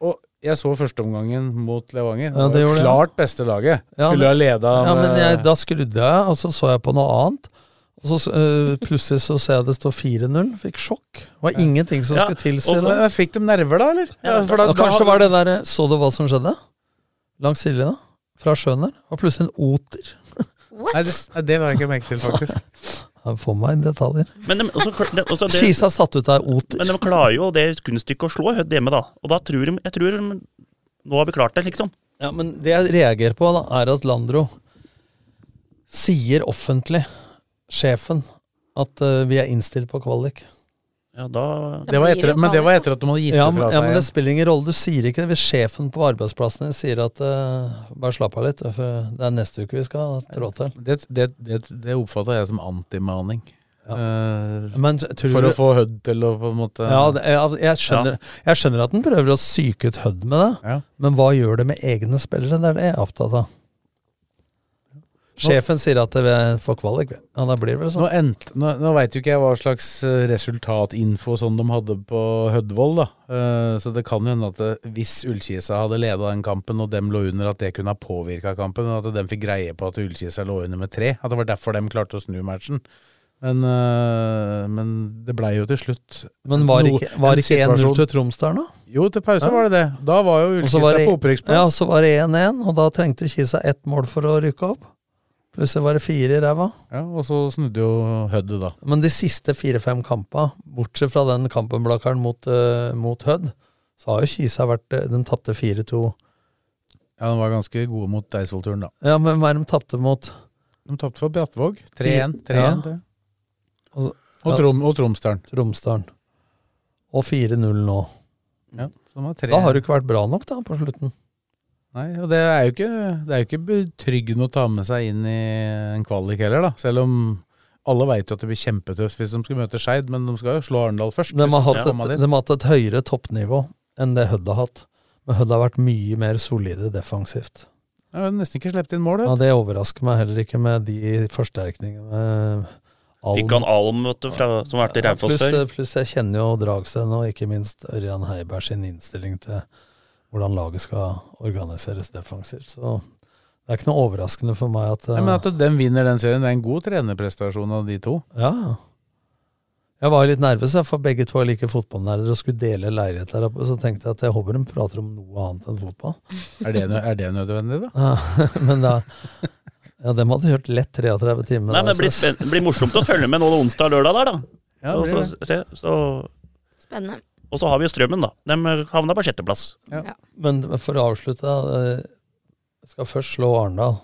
Og jeg så førsteomgangen mot Levanger. Ja, det var jeg. klart beste laget. Ja, Skulle ha leda Ja, men jeg, da skrudde jeg, og så så jeg på noe annet. Og så uh, plutselig så ser jeg det står 4-0. Fikk sjokk. Det var ingenting som Ja, skulle tilsi det. Fikk de nerver, da, eller? Ja, for da- da, kanskje da- det var det der Så du hva som skjedde? Langs sidelinja? Fra sjøen der. Det var plutselig en oter. Nei, det, nei, det var jeg ikke merke til, faktisk. Han får meg detaljer. Men de, også, de, også det, Kisa satt ut av oter. Men de klarer jo det kunststykket å slå Hødd hjemme, da. Og da tror de Jeg tror de, Nå har vi klart det, liksom. Ja, men det jeg reagerer på, da, er at Landro sier offentlig, sjefen, at uh, vi er innstilt på kvalik. Ja, da Det var etter, men det var etter at de hadde gitt Ja, det fra seg. ja, men det spiller ingen rolle. Du sier ikke det hvis sjefen på arbeidsplassen din sier at uh, bare slapp av litt, for det er neste uke vi skal trå til. Det, det, det, det oppfatta jeg som antimaning. Eh, Men for du- å få Hødd til å på en måte Ja, det, jeg, jeg, skjønner, jeg skjønner at den prøver å psyke ut Hødd med det, men hva gjør det med egne spillere? Det er det jeg er opptatt av. Sjefen sier at vi får kvalik. Ja, da blir det vel Nå, sånn. endte- nå, nå veit jo ikke jeg hva slags eh, resultatinfo sånn de hadde på Hødvold, da. Uh, så det kan jo hende at det, hvis Ullkisa hadde leda den kampen, og dem lå under, at det kunne ha påvirka kampen. og At dem fikk greie på at Ullkisa lå under med tre. At det var derfor de klarte å snu matchen. Men, uh, men det blei jo til slutt Men var det ikke, var en ikke 1-0 til til der, nå? Jo, til pause Ja. var det det. Da var jo Ullkisa på opprykksplass. Ja, så var det 1-1, og da trengte Kisa ett mål for å rykke opp. Plutselig var det fire i ræva. Ja, og så snudde jo Hødd, da. Men de siste fire-fem kampene, bortsett fra den kampen Blakkaren mot, uh, mot Hødd, så har jo Kisa vært eh, De tapte 4-2. Ja, de var ganske gode mot Eidsvollturen, da. Ja, men hva er de tapte mot? De tapte for Brattvåg. 3-1. 3-1, Ja. Og, så- Og Trom- og Tromsdalen. Tromsdalen. Og 4-0 nå. Ja, Da har du ikke vært bra nok, da, på slutten. Nei, og det er jo ikke, det er jo ikke betryggende å ta med seg inn i en kvalik heller, da. Selv om alle veit jo at det blir kjempetøft hvis de skal møte Skeid, men de skal jo slå Arendal først. De har, hatt et, de har hatt et høyere toppnivå enn det Hødd har hatt. Men Hødd har vært mye mer solide defensivt. Jeg har nesten ikke sluppet inn mål. Ja. Det overrasker meg heller ikke med de forsterkningene. Alm. Fikk han Alm, vet du, fra, som har vært i Ja, Raufoss før. pluss jeg kjenner jo Dragsten og ikke minst Ørjan Heiberg sin innstilling til hvordan laget skal organiseres defensivt. Så det er ikke noe overraskende for meg at Nei, men at de vinner den serien, det er en god trenerprestasjon av de to. Ja. Jeg var litt nervøs, for begge to er like fotballnerder og skulle dele leilighet der oppe. Så tenkte jeg at jeg håper de prater om noe annet enn fotball. Er det, nø- er det nødvendig, da? Ja, men da Ja, dem hadde kjørt lett 33 timer. Nei, men det blir, så- spen det blir morsomt å følge med nå onsdag og lørdag der, da. Ja, og, det så, så, så, Spennende. Og så har vi jo Strømmen, da. De havna på sjetteplass. Men for å avslutte, eh, jeg skal først slå Arendal.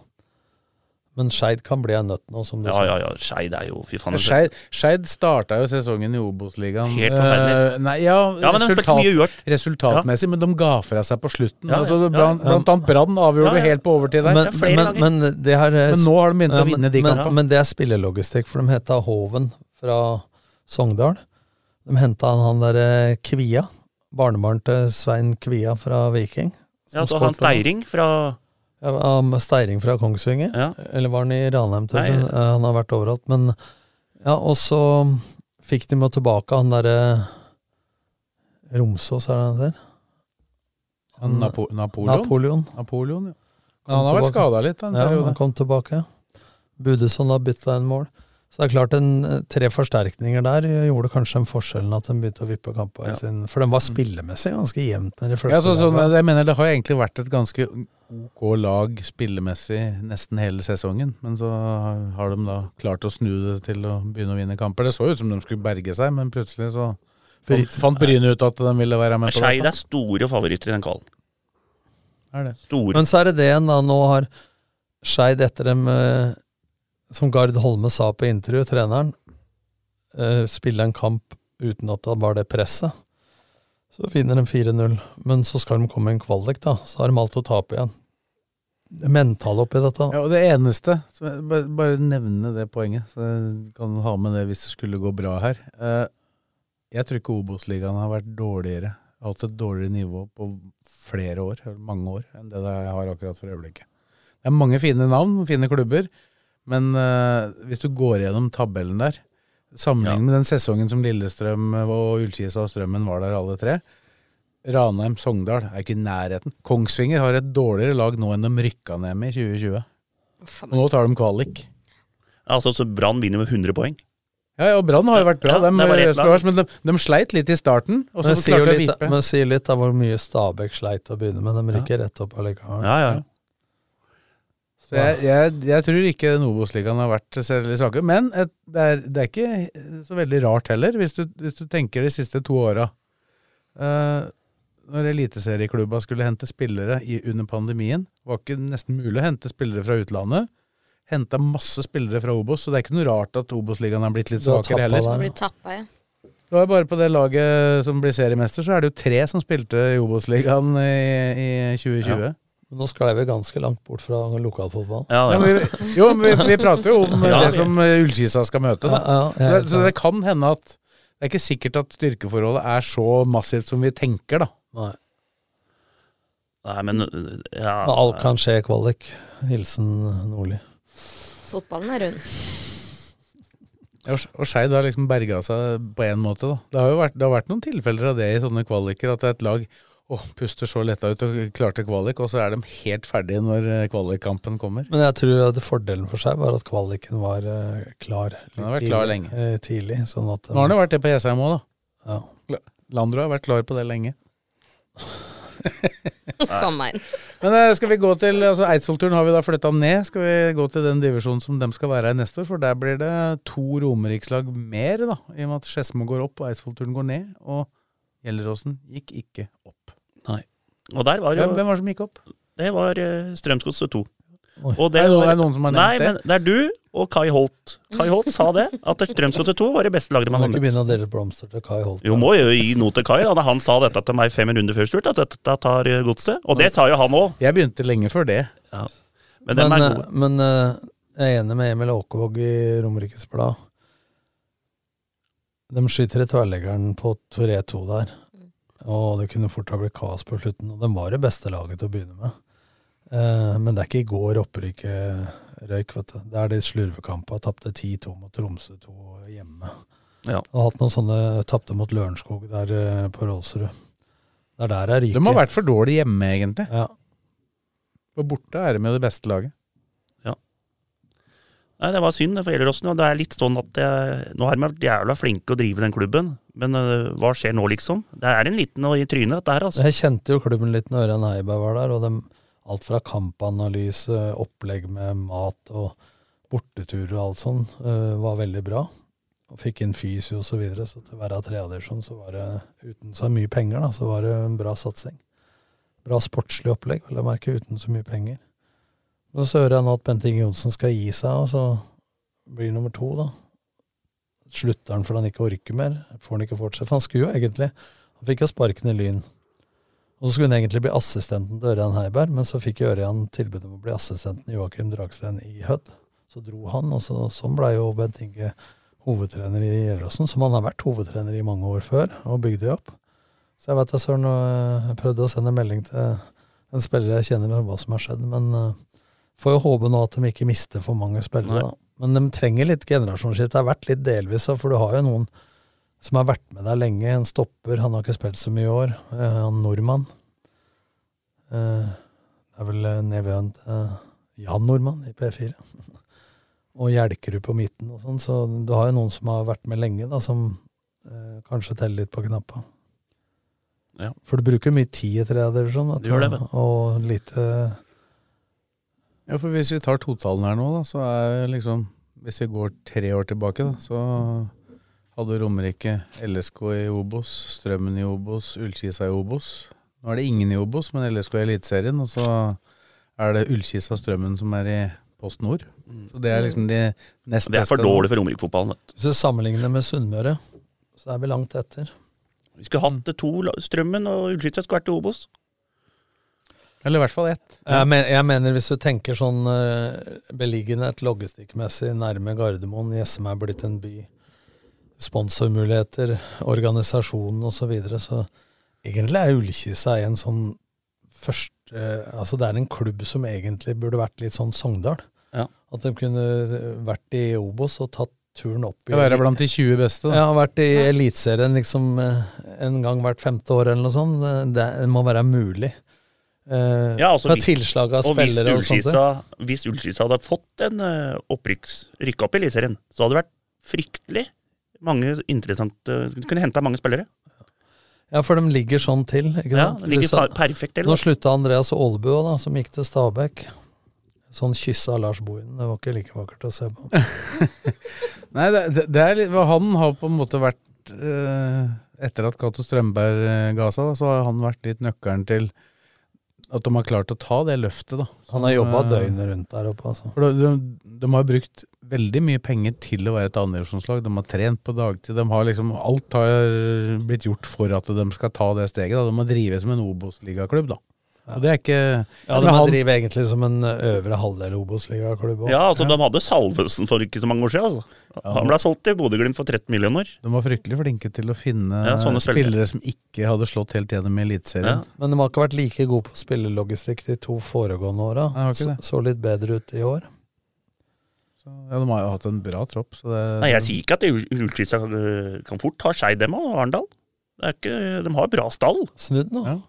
Men Skeid kan bli en nøtt nå, som du Ja, sa. ja, ja. Skeid er jo Fy faen. Skeid starta jo sesongen i Obos-ligaen Helt forferdelig. Uh, nei, ja, Ja, men resultat, resultatmessig, men de ga fra seg på slutten. Ja, altså, ja, blant, ja. blant annet Brann avgjorde Ja, ja. helt på overtid der. Men, men, men, det har, Men nå har de begynt å vinne de men, kampene. Men det er spillelogistikk, for de heta Hoven fra Sogndal. De henta han, han derre Kvia. Barnebarn til Svein Kvia fra Viking. Ja, så han Steiring fra Ja, Steiring fra Kongsvinger. Eller var han i Ranheim? til- Nei. Eh, Han har vært overalt. Men ja, og så fikk de med tilbake han derre Romsås, er det han heter? Han Napo Napoleon? Napoleon. Napoleon, ja. Men han har vært skada litt en Ja, periode. han kom tilbake. Budesson har bytta en mål. Så det er klart, en, eh, tre forsterkninger der gjorde kanskje en forskjellen at de begynte å vippe kampen ja. sin For de var spillemessig ganske jevnt med de fleste. Ja, så, så, jeg mener Det har egentlig vært et ganske ok lag spillemessig nesten hele sesongen. Men så har de da klart å snu det til å begynne å vinne kamper. Det så ut som de skulle berge seg, men plutselig så Fant, fant Bryne ut at de ville være med på Skeid dette? er store favoritter i den kvalen. Er det? Store. Men så er det det en da. Nå har Skeid etter dem, eh, som Gard Holme sa på intervju, treneren, eh, spille en kamp uten at det var det presset. Så vinner de 4-0. Men så skal de komme i en kvalik, da. Så har de alt å tape igjen. Det mentale oppi dette. Ja, og det eneste bare, bare nevne det poenget, så jeg kan ha med det hvis det skulle gå bra her. Eh, jeg tror ikke Obos-ligaen har vært dårligere, hatt et dårligere nivå på flere år, mange år, enn det jeg har akkurat for øyeblikket. Det er mange fine navn, fine klubber, men uh, hvis du går gjennom tabellen der, sammenlignet med den sesongen som Lillestrøm og Ullkisa og Strømmen var der alle tre, Ranheim, Sogndal er ikke i nærheten. Kongsvinger har et dårligere lag nå enn de rykka ned med i 2020. Og nå tar de kvalik. Altså, så Brann vinner med 100 poeng. Ja, ja, og Brann har jo vært bra, Ja, de, lag. Spars, men de, de sleit litt i starten. Og så Men sier, litt, men sier litt av hvor mye Stabæk sleit å begynne med. De rykker rett opp allikevel. Ja, ja. Så jeg, jeg, jeg tror ikke Nobos-ligaen har vært særlig svake. Men et, det, er, det er ikke så veldig rart heller, hvis du, hvis du tenker de siste to åra. Uh, når eliteserieklubba skulle hente spillere i, under pandemien, var ikke nesten mulig å hente spillere fra utlandet. Henta masse spillere fra Obos, så det er ikke noe rart at Obos-ligaen har blitt litt svakere heller. der. Tappa, ja. Det var bare på det laget som blir seriemester, så er det jo tre som spilte i Obos-ligaen i, i 2020. Ja. Nå sklei vi ganske langt bort fra lokalfotball. Ja, ja. vi, jo, men vi, vi prater jo om Ja. det som eh, Ullkisa skal møte. Da. Ja, ja, jeg så, det, så det kan hende at det er ikke sikkert at styrkeforholdet er så massivt som vi tenker, da. Nei. Nei, men ja, alt kan skje kvalik. Hilsen Nordli. Fotballen er rund. Og Skeid har liksom berga seg på én måte, da. Det har jo vært, det har vært noen tilfeller av det i sånne kvaliker, at et lag å, puster så letta ut og klarte kvalik, og så er de helt ferdige når eh, kvalikkampen kommer. Men jeg tror at fordelen for seg var at kvaliken var eh, klar litt Den har vært klar lenge. eh, tidlig. Sånn at, Nå har det vært det på Jessheim òg, da. Ja. Landro har vært klar på det lenge. Men skal vi gå til altså Eidsvollturen har vi da flytta ned. Skal vi gå til den divisjonen som de skal være i neste år? For der blir det to romerikslag mer, da. I og med at Skedsmo går opp og Eidsvollturen går ned. Og Gjelleråsen gikk ikke. Og der var jo Hvem, hvem var det som gikk opp? Det var uh, Strømsgodset 2. Oi. Og Er det var, er det noen som har nevnt Nei, det? men det er du og Kai Holt. Kai Holt sa det, at Strømsgodset 2 var det beste laget Man man Må ikke begynne å dele blomster til Kai Holt. Jo, må jo gi noe til Kai. Da han sa dette til meg fem runder før slutt, at dette tar eh, godset. Og det sa jo han òg. Jeg begynte lenge før det. Ja. Men Men, eh, men eh, jeg er enig med Emil Åkevåg i Romerikes Blad. De skyter i tverrleggeren på 3-2 der. Og det kunne fort ha blitt kaos på slutten. Og de var det beste laget til å begynne med. Eh, men det er ikke i går opprykket røyk, vet du. Det er de slurvekampene. Tapte 10-2 mot Tromsø 2 hjemme. Ja. Og hatt noen sånne Tapte mot Lørenskog der eh, på Rolsrud. Det er der jeg ryker. De har vært for dårlige hjemme, egentlig. Ja. For borte er de med det beste laget. Ja. Nei, det var synd for Gjelleråsen. Og det er litt sånn at jeg, nå har de vært jævla flinke å drive den klubben. Men uh, hva skjer nå, liksom? Det er en liten og i trynet, dette her, altså. Jeg kjente jo klubben litt når Ørjan Heiberg var der, og de, alt fra kampanalyse, opplegg med mat og borteturer og alt sånn, uh, var veldig bra. Og fikk inn fysio og så videre, så til å være tredjedivisjon så var det, uten så mye penger, da, så var det en bra satsing. Bra sportslig opplegg, vil jeg merke, uten så mye penger. Og så hører jeg nå at Bente Inge Johnsen skal gi seg, og så blir nummer to, da. Slutter han fordi han ikke orker mer? Får han ikke fortsette? For han skulle jo egentlig Han fikk jo sparken i Lyn. Og så skulle han egentlig bli assistenten til Ørjan Heiberg, men så fikk Ørjan tilbud om å bli assistenten til Joakim Dragsten i Hødd. Så dro han, og så, sånn blei jo Bent Inge hovedtrener i Gjelleråsen, som han har vært hovedtrener i mange år før, og bygde opp. Så jeg vet da søren, og jeg prøvde å sende melding til en spiller jeg kjenner, om hva som har skjedd, men uh, får jo håpe nå at de ikke mister for mange spillere. da. Men de trenger litt generasjonsskifte. Det har vært litt delvis, for du har jo noen som har vært med deg lenge. En stopper, han har ikke spilt så mye i år. Eh, Han nordmann. Eh, Det er vel eh, nevøen til Jan Nordmann i P4. Og Hjelkerud på midten og sånn. Så du har jo noen som har vært med lenge, da, som kanskje teller litt på knappa. Ja. For du bruker mye tid i tredjedivisjon, det, og lite Ja, for hvis vi tar totalen her nå, da, så er liksom Hvis vi går tre år tilbake, da, så hadde Romerike LSK i Obos, Strømmen i Obos, Ullkisa i Obos. Nå er det ingen i Obos, men LSK i Eliteserien, og så er det Ullkisa Strømmen som er i Post Nord. Så det er liksom de nest Det er for dårlig for Romerike-fotballen. Hvis du sammenligner med Sunnmøre, så er vi langt etter. Vi skulle hatt det to, Strømmen og Ullkisa skulle vært i Obos. Eller i hvert fall ett. Jeg, men, jeg mener hvis du tenker sånn eh, beliggenhet logistikkmessig nærme Gardermoen, Jessem er blitt en by, sponsormuligheter, organisasjonen osv., så, videre, så egentlig er Ullkisa en sånn første Altså det er en klubb som egentlig burde vært litt sånn Sogndal. Ja. At de kunne vært i Obos og tatt turen opp i Skal være blant de 20 beste, da. Ja, vært i Eliteserien liksom eh, en gang hvert femte år eller noe sånt. Det, det må være mulig. Eh, Ja, altså, fra tilslag av og spillere og sånt. Hvis Ullskisa hadde fått en uh, opprykks, opp i Eliteserien, så hadde det vært fryktelig mange interessante Kunne henta mange spillere. Ja, for de ligger sånn til. Ikke Ja, sant? de ligger perfekt til, Nå slutta Andreas Aalbu òg, som gikk til Stabæk. Sånn kyssa av Lars Bohinen. Det var ikke like vakkert å se på. Nei, det, det, er litt Han har på en måte vært eh, Etter at Cato Strømberg ga seg, så har han vært litt nøkkelen til at de har klart å ta det løftet, da. Han har jobba eh, døgnet rundt der oppe, altså. For de, de, de har brukt veldig mye penger til å være et andredivisjonslag. De har trent på dagtid. De har liksom, alt har blitt gjort for at de skal ta det steget. Da. De har drevet som en Obos-ligaklubb, da. Og det er ikke Ja, de han- driver egentlig som en øvre halvdel Obos-ligaklubb. Ja, altså De hadde Salvesen for ikke så mange år siden. Altså. Han ble solgt til Bodø-Glimt for 13 millioner. De var fryktelig flinke til å finne Ja, sånne spillere. spillere som ikke hadde slått helt gjennom i Eliteserien. Men de har ikke vært like gode på spillelogistikk de to foregående åra. Så, så litt bedre ut i år. Ja, De har jo hatt en bra tropp. Så det, Nei, Jeg sier ikke at Ullskisa øh, kan fort ta Skeid, dem av Arendal. Er de har bra stall. Snudd nå.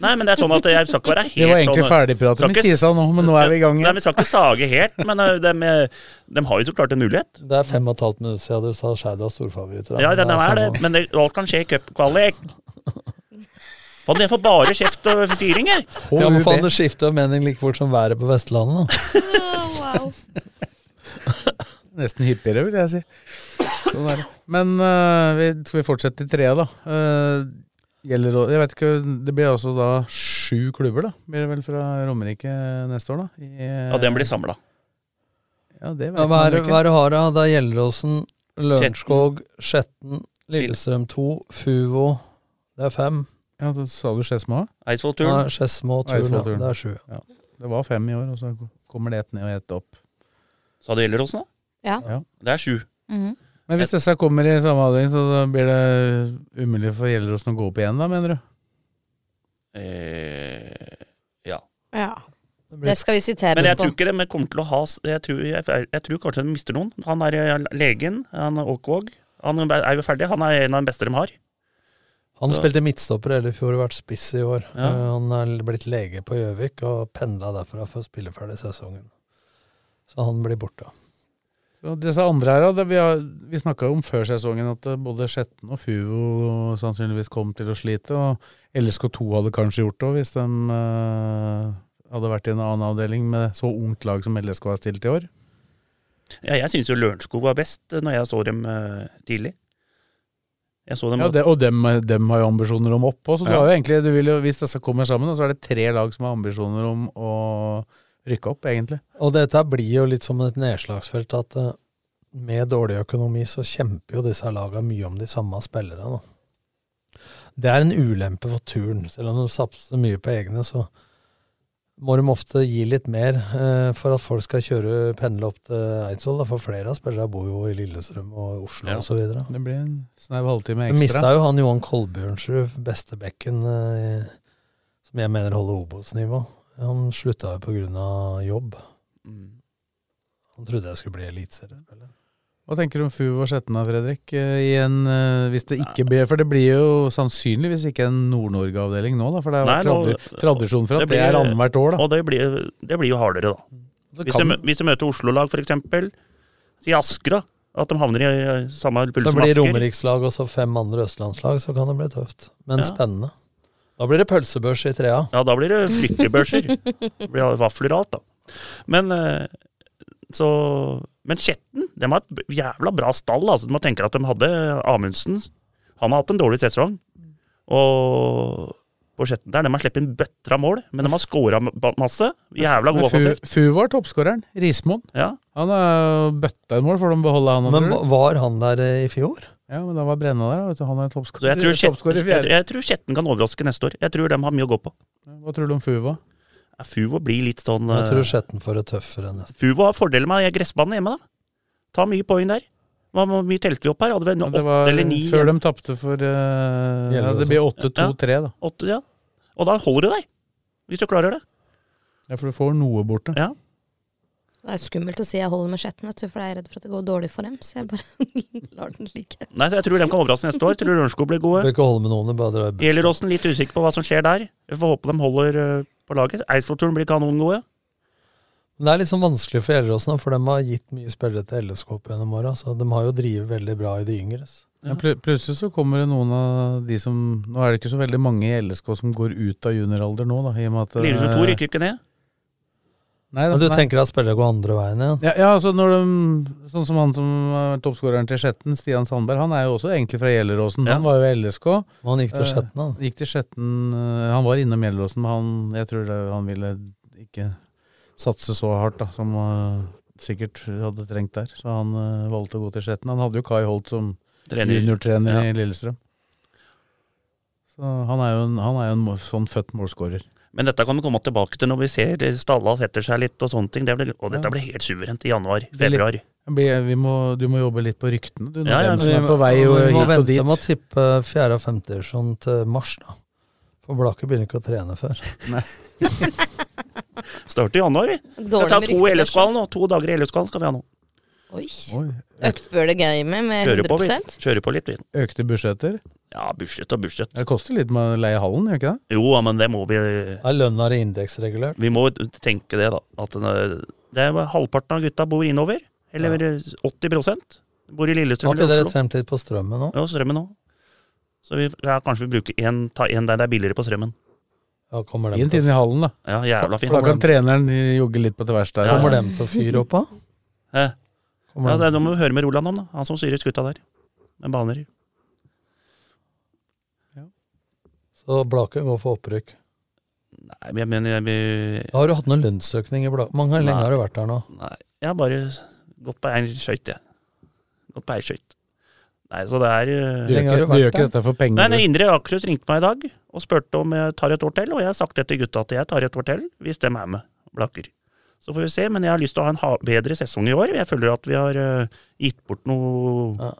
Nei, men det er sånn at jeg skal ikke være helt Vi var egentlig sånn, ferdigpratet med Kisa nå, men nå er vi i gang Nei, igjen. Vi skal ikke sage helt, men de, de har jo så klart en mulighet. Det er fem og et halvt minutt siden du sa Skeid var storfavoritter. Ja, det, det er det, men det, alt kan skje i cupkvalik. Faen, jeg får bare kjeft og fyring, jeg. Ja, men faen, det skifter jo mening like fort som været på Vestlandet. Da. Nesten hyppigere, vil jeg si. Sånn er det. Men uh, vi, skal vi fortsette i trea, da? Uh, gjelder, å- jeg vet ikke, Det blir altså da sju klubber, da? Blir det vel fra Romerike neste år, da? I, Ja, den blir samla. Ja, det vet Ja, hva er det ikke. hva er det du har, da? Det er Gjelleråsen, Lørenskog, Skjetten, Lillestrøm 2, Fuvo. Det er fem. Ja, da sa du Skedsmo? Eidsvollturen. Ja, Skedsmo og Turn, ja. Det er sju. Ja. Det var fem i år, og så kommer det ett ned og ett opp. Sa det Gjelleråsen, da? Ja. Ja. Det er sju. Mhm. Men hvis disse kommer i samme avdeling, så blir det umulig for Gjelleråsen å gå opp igjen, da, mener du? Eh, ja. Ja. Det skal vi sitere Men jeg på. tror ikke de kommer til å ha Jeg tror, jeg, jeg tror kanskje de mister noen. Han er eh, legen, han er Åkvåg. Han er jo ferdig. Han er en av de beste de har. Han Så- spilte midtstopper hele fjor og vært spiss i år. Ja. Eh, Han er blitt lege på Gjøvik og pendla derfra for å spille ferdig sesongen. Så han blir borte. Så disse andre her, det vi, har- vi snakka om før sesongen at eh, både Skjetten og Fuvo sannsynligvis kom til å slite. Og LSK2 hadde kanskje gjort det hvis de uh, hadde vært i en annen avdeling med så ungt lag som LSK har stilt i år. Ja, jeg syns jo Lørenskog var best eh, når jeg så dem uh, tidlig. Jeg så dem Ja, det, Og dem, dem har jo ambisjoner om opp òg, så Ja. egentlig, jo, hvis disse kommer sammen, så er det tre lag som har ambisjoner om å rykke opp, egentlig. Og dette blir jo litt som et nedslagsfelt, at eh, med dårlig økonomi så kjemper jo disse laga mye om de samme spillerne. Da. Det er en ulempe for turen. Selv om de satser mye på egne, så må de ofte gi litt mer eh, for at folk skal kjøre pendle opp til Eidsvoll. da, For flere av spillerne bor jo i Lillestrøm og Oslo Ja. og så videre. Det blir en snau halvtime De mista ekstra. jo han Johan Kolbjørnsrud, bestebekken, eh, som jeg mener holder Obos-nivå. Han slutta jo av jobb. Han trodde jeg skulle bli eliteseriespiller. Hva tenker du om Fuvo og Skjetten da, Fredrik? Eh, I en, eh, hvis det ikke blir, for det blir jo sannsynligvis ikke en Nord-Norge-avdeling nå, da, for det er Nei, jo tradi tradisjon for at det, blir- er annethvert år. da. Og det blir, det blir jo hardere, da. Hvis de, hvis de møter Oslo-lag, eksempel, si Asker, da. At de havner i samme puls Så blir Asker. Romerikslag og så fem andre østlandslag, så kan det bli tøft. Men Ja. spennende. Da blir det pølsebørs i trea. Ja, da blir det flyttebørser. Det blir vafler og alt, da. Men eh, så Men Skjetten, De har et jævla bra stall. altså Du må tenke at de hadde Amundsen. Han har hatt en dårlig sesong. Og på Skjetten der, de har sluppet inn bøtter av mål, men de har scora masse. Jævla god offensiv. Fu. Fu var toppskåreren. Rismoen. Ja. Han har bøtta inn mål for de beholder han. Men var han der eh, i fjor? Ja, men da var Brenna der. Vet du. Han er toppskårer jeg tror, Skjetten, i fjerde. jeg tror Skjetten kan overraske neste år. Jeg tror de har mye å gå på. Hva tror du om Fuva? Ja, Fuvo blir litt sånn Jeg tror eh, Skjetten får det tøffere neste Fuvo har fordeler med gressbanen hjemme, da. Ta mye poeng der. Hvor mye telte vi opp her? Hadde vi Ja, åtte eller ni? før de tapte for uh, Ja, det blir 8-2-3, da. 8, ja. Og da holder du deg, hvis du klarer det. Ja, for du får noe borte. Ja. Det er skummelt å si jeg holder med Skjetten, vet du, for jeg er redd for at det går dårlig for dem. Så jeg bare lar den ligge. Nei, så Jeg tror de kan overraske neste år. Tror Lørenskog blir gode. Bør ikke holde med noen, det bare dra i. Gjelleråsen litt usikker på hva som skjer der. Vi får håpe de holder eh, på laget. Eidsvollturen blir kanongode. Det er litt sånn vanskelig for Gjelleråsen, for de har gitt mye spillere til LSK opp gjennom åra. Så de har jo drevet veldig bra i de yngres. Ja, pl plutselig så kommer det noen av de som Nå er det ikke så veldig mange i LSK som går ut av junioralder nå, da, i og med at Lillestrøm eh, 2 rykker ikke ned. Nei, da, Men du nei. tenker at spillere går andre veien igjen? Ja, ja, altså når de, sånn som han som er toppskåreren til Skjetten, Stian Sandberg, han er jo også egentlig fra Gjelleråsen. Ja. Han var jo i LSK. Men han gikk til Eh, Skjetten, han. Gikk til Skjetten, eh, han var innom Gjelleråsen, men han, jeg tror det, han ville ikke satse så hardt da, som uh, sikkert hadde trengt der. Så han uh, valgte å gå til Skjetten. Han hadde jo Kai Holt som Trener. juniortrener Ja. i Lillestrøm. Så han er jo en, han er jo en sånn født målskårer. Men dette kan vi komme tilbake til når vi ser stalla setter seg litt og sånne ting. Det blir, og dette blir helt suverent i januar, februar. Vi må, du må jobbe litt på ryktene, du. Når Ja, ja, som er på vei vi og må hit og vente dit. med å tippe fjerde- og femtedivisjon til mars, da. For Blaket begynner ikke å trene før. Starter i januar, vi. Dårlig Skal ta to i LS-kvalen nå. To dager i LS-kvalen skal vi ha nå. Oi. Oi. Økte det gamet med Kjører på 100 litt. Kjører på litt, vi. Økte budsjetter. Ja, budsjett og budsjett. Det koster litt med å leie hallen, gjør ikke det? Jo, ja, men det må vi Er lønna indeksregulert? Vi må tenke det, da. At er- det er halvparten av gutta bor innover. Eller 80% bor i Lillestrøm Har ikke dere litt på strømmen nå? Ja, strømmen òg. Så vi, ja, kanskje vi bruker en, ta en der det er billigere på strømmen. Ja, kommer dem Fint til, inn i hallen, da. Ja, jævla fint. Da kan treneren jogge litt på tvers der. kommer dem til å fyre opp, da? Ja, det, nå må vi høre med Roland om, da. Han som styrer skuta der. Med baner. Så Blaket går for opprykk. Nei, men jeg mener vi Har du hatt noen lønnsøkning i Blaket? Mange lenge har du vært der nå? Nei, jeg har bare gått på ei skøyt, jeg. Gått på ei skøyt. Nei, så det er eh, Du gjør ikke, du gjør ikke dette for penger. Nei, nei. Indre Akershus ringte meg i dag og spurte om jeg tar et år til, og jeg har sagt det til gutta at jeg tar et år til, hvis de er med, Blakker. Så får vi se, men jeg har lyst til å ha en bedre sesong i år. Jeg føler at vi har uh, gitt bort noe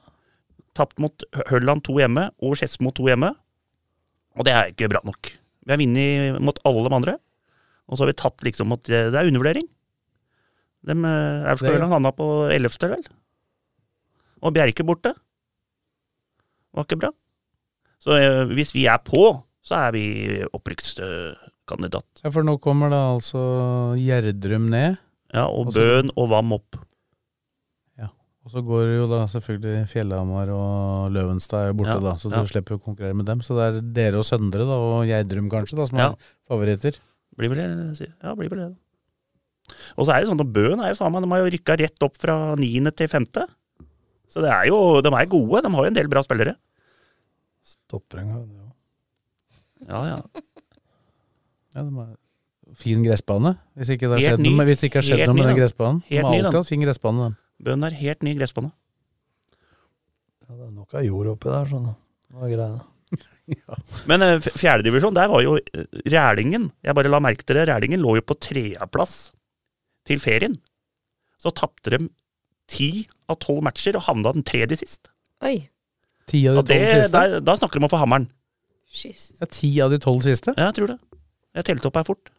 Tapt mot Hølland to hjemme og Skedsmo to hjemme, og det er ikke bra nok. Vi har vunnet mot alle de andre, og så har vi tapt liksom mot Det er undervurdering. De, eh, Aurskog Det- Høland havna på ellevte, vel? Og Bjerke borte. Var ikke bra. Så uh, hvis vi er på, så er vi opprykkskandidat. Ja, for nå kommer da altså Gjerdrum ned. Ja, og Og så- og Vam opp. Ja, Og så går jo da selvfølgelig Fjellhamar og Løvenstad borte, Ja, da, så ja. du slipper å konkurrere med dem. Så det er dere og Søndre da, og Gjerdrum kanskje, da, som Ja. er favoritter. Blir vel det, ja, blir vel det. Og så er det sånn at Bøen er jo faen meg, de har jo rykka rett opp fra niende til femte. Så det er jo, de er gode, de har jo en del bra spillere. Stopper en gang, det òg. Ja, ja. Ja, de har fin gressbane, hvis ikke det har skjedd noe, hvis det ikke har skjedd noe med ny, den gressbanen. De Helt har ny, alltid hatt fin gressbane, dem. Bøen er helt ny gressbane. Ja, det er nok av jord oppi der, sånn. Hva er greia? Men uh, fjerdedivisjon, der var jo eh, Rælingen Jeg bare la merke til det. Rælingen lå jo på tredjeplass til ferien. Så tapte de ti av tolv matcher og havna den tredje sist. Oi. Ti av de tolv siste? der, da snakker de om å få hammeren. Ja, ti av de tolv siste? Ja, jeg tror det. Jeg telte opp her fort.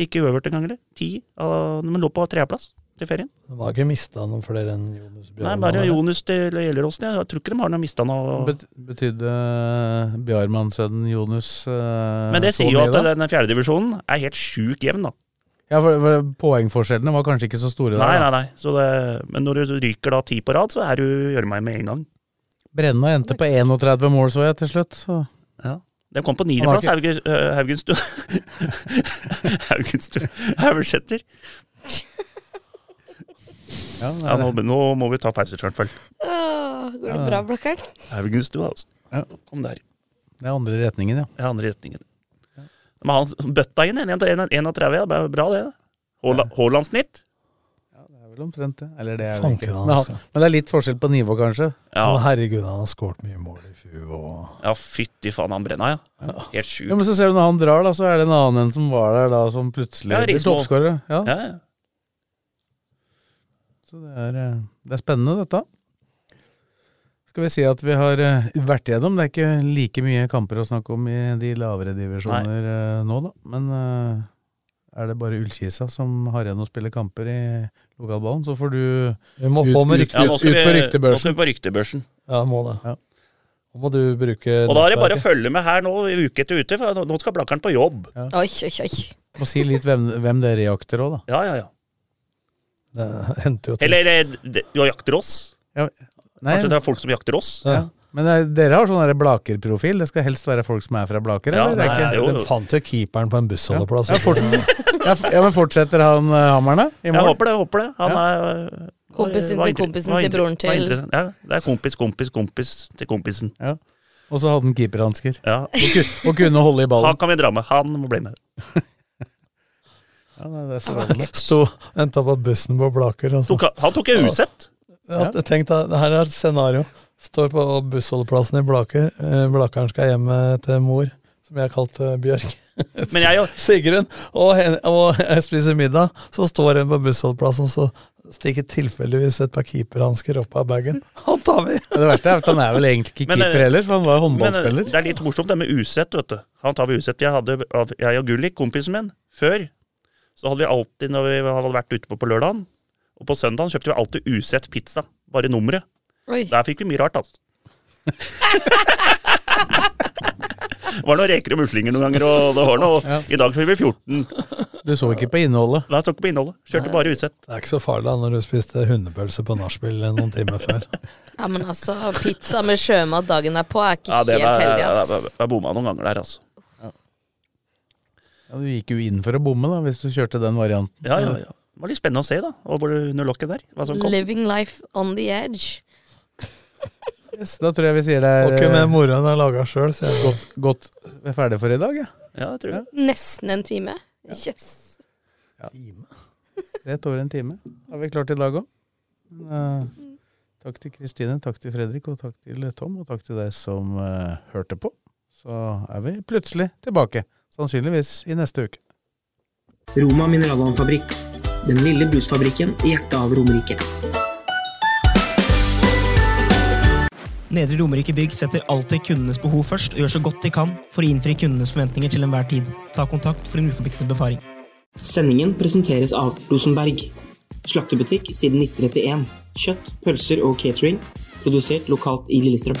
Ikke øvert engang, eller? Ti. Men lå på tredjeplass til ferien. De har ikke mista noen flere enn Jonas Bjarmann? Nei, bare Jonas til Gjelleråsen. Jeg tror ikke de har noe mista noe. Bet betydde uh, Bjarmann-sønnen Jonas eh, Men det sier jo at da? denne fjerdedivisjonen er helt sjukt jevn, da. Ja, for, for Poengforskjellene var kanskje ikke så store Nei, der. nei, da. nei. Så det, men når du ryker da ti på rad, så er du gjørma med en gang. Brenna endte på 31 mål, så jeg til slutt. Så. Ja. De kom på niendeplass, ikke... øh, Haugenstu. Haugenstu Haugesæter. Ja, Ja, nå, nå må vi ta pause, Tjørnfeldt. Åh, går det bra, Blakkern? Haugenstua, altså. Ja. Kom der. Det er andre retningen, ja. Ja, andre retningen. Men han bøtta inn en 31, ja. Bra, det. Haalandsnitt. Haaland-snitt. Vel omtrent det. Eller det er det ikke. Men, han, men det er litt forskjell på nivå, kanskje. Ja, Men herregud, han har skåret mye mål i FU og ja fytti faen, han brenna, ja. Helt sjukt. Ja, men så ser du når han drar, da, så er det en annen enn som var der da, som plutselig Ja, blir toppskårer. Ja. Ja, ja. Så det er, eh, det er spennende, dette. Skal vi si at vi har eh, vært igjennom. Det er ikke like mye kamper å snakke om i de lavere divisjoner Nei. nå, da. Men eh, er det bare Ullkisa som har igjen å spille kamper i lokalballen, så får du Vi må ut, på med rykte. Ja, nå ut, skal ut vi, på nå skal ryktebørsen. vi på ryktebørsen. Ja, må det. Ja. Nå må du bruke Og da er det bare å følge med her nå uke etter uke, for nå skal Blakkaren på jobb. Oi, oi, oi. Må si litt hvem, hvem dere jakter òg, da. Ja, ja, ja. Det hendte jo til. Eller eh, det- du jakter oss. Ja, nei, Kanskje det er folk som jakter oss? ja. Men er, dere har sånn Blaker-profil. Det skal helst være folk som er fra Blaker? Ja, eller? Det er nei, ikke- jo, Den fant jo keeperen på en bussholdeplass. Ja, ja, ja, men fortsetter han uh, hammerne i Jeg håper det. håper det. Han Ja. er øh, Kompisen til kompisen til broren til- Ja, det er kompis, kompis, kompis til kompisen. Ja. Og så hadde han keeperhansker. Ja. Og, og kunne holde i ballen. Han kan vi dra med. Han må bli med. Ja, nei, det er strålende. Sto, venta på bussen på Blaker. Og så. Tok, han tok jeg usett. Ja, tenk da, det her er et scenario. Står på bussholdeplassen i Blaker. Eh, Blakeren skal hjem eh, til mor, som jeg kalte Bjørk. Men jeg jo Sigrun. Og, og jeg spiser middag. Så står hun på bussholdeplassen, så stikker tilfeldigvis et par keeperhansker opp av bagen. Han tar vi! Det verste er at han er vel egentlig ikke Men, eh, keeper heller, for han var håndballspiller. Men det er litt morsomt det med usett, vet du. Han tar vi usett. Jeg, hadde, jeg og Gullik, kompisen min, før, så hadde vi alltid, når vi hadde vært ute på på lørdagen, og på søndagen kjøpte vi alltid usett pizza. Bare nummeret. Oi. Der fikk vi mye rart, altså. Det var noen reker og muslinger noen ganger, og det var noe Ja. I dag fikk vi 14. Du så ikke på innholdet. Nei, jeg så ikke på innholdet. Kjørte bare utsett. Det er ikke så farlig da, når du spiste hundepølse på nachspiel noen timer før. Ja, men altså, pizza med sjømat dagen derpå er ikke Ja, det helt var, heldig, ass. jeg bomma noen ganger der, altså. Ja, du gikk jo inn for å bomme, da, hvis du kjørte den varianten. Ja, ja, ja. Det var litt spennende å se, da. Det under lokket der. Hva som kom. Living life on the edge. Yes, da tror jeg vi sier det er ikke med eh, mora har laga sjøl, så jeg. godt, godt Vi er ferdige for i dag, ja. Ja, det tror jeg. Nesten en time. Yes. Rett over en time har vi klart i dag òg. takk til Kristine, takk til Fredrik, og takk til Tom, og takk til deg som uh, hørte på. Så er vi plutselig tilbake. Sannsynligvis i neste uke. Roma mineralvannfabrikk. Den lille brusfabrikken i hjertet av Romerike. Nedre Romerike Bygg setter alltid kundenes behov først og gjør så godt de kan for å innfri kundenes forventninger til enhver tid. Ta kontakt for en uforpliktende befaring. Sendingen presenteres av Rosenberg. Slaktebutikk siden 1931. Kjøtt, pølser og catering. Produsert lokalt i Lillestrøm.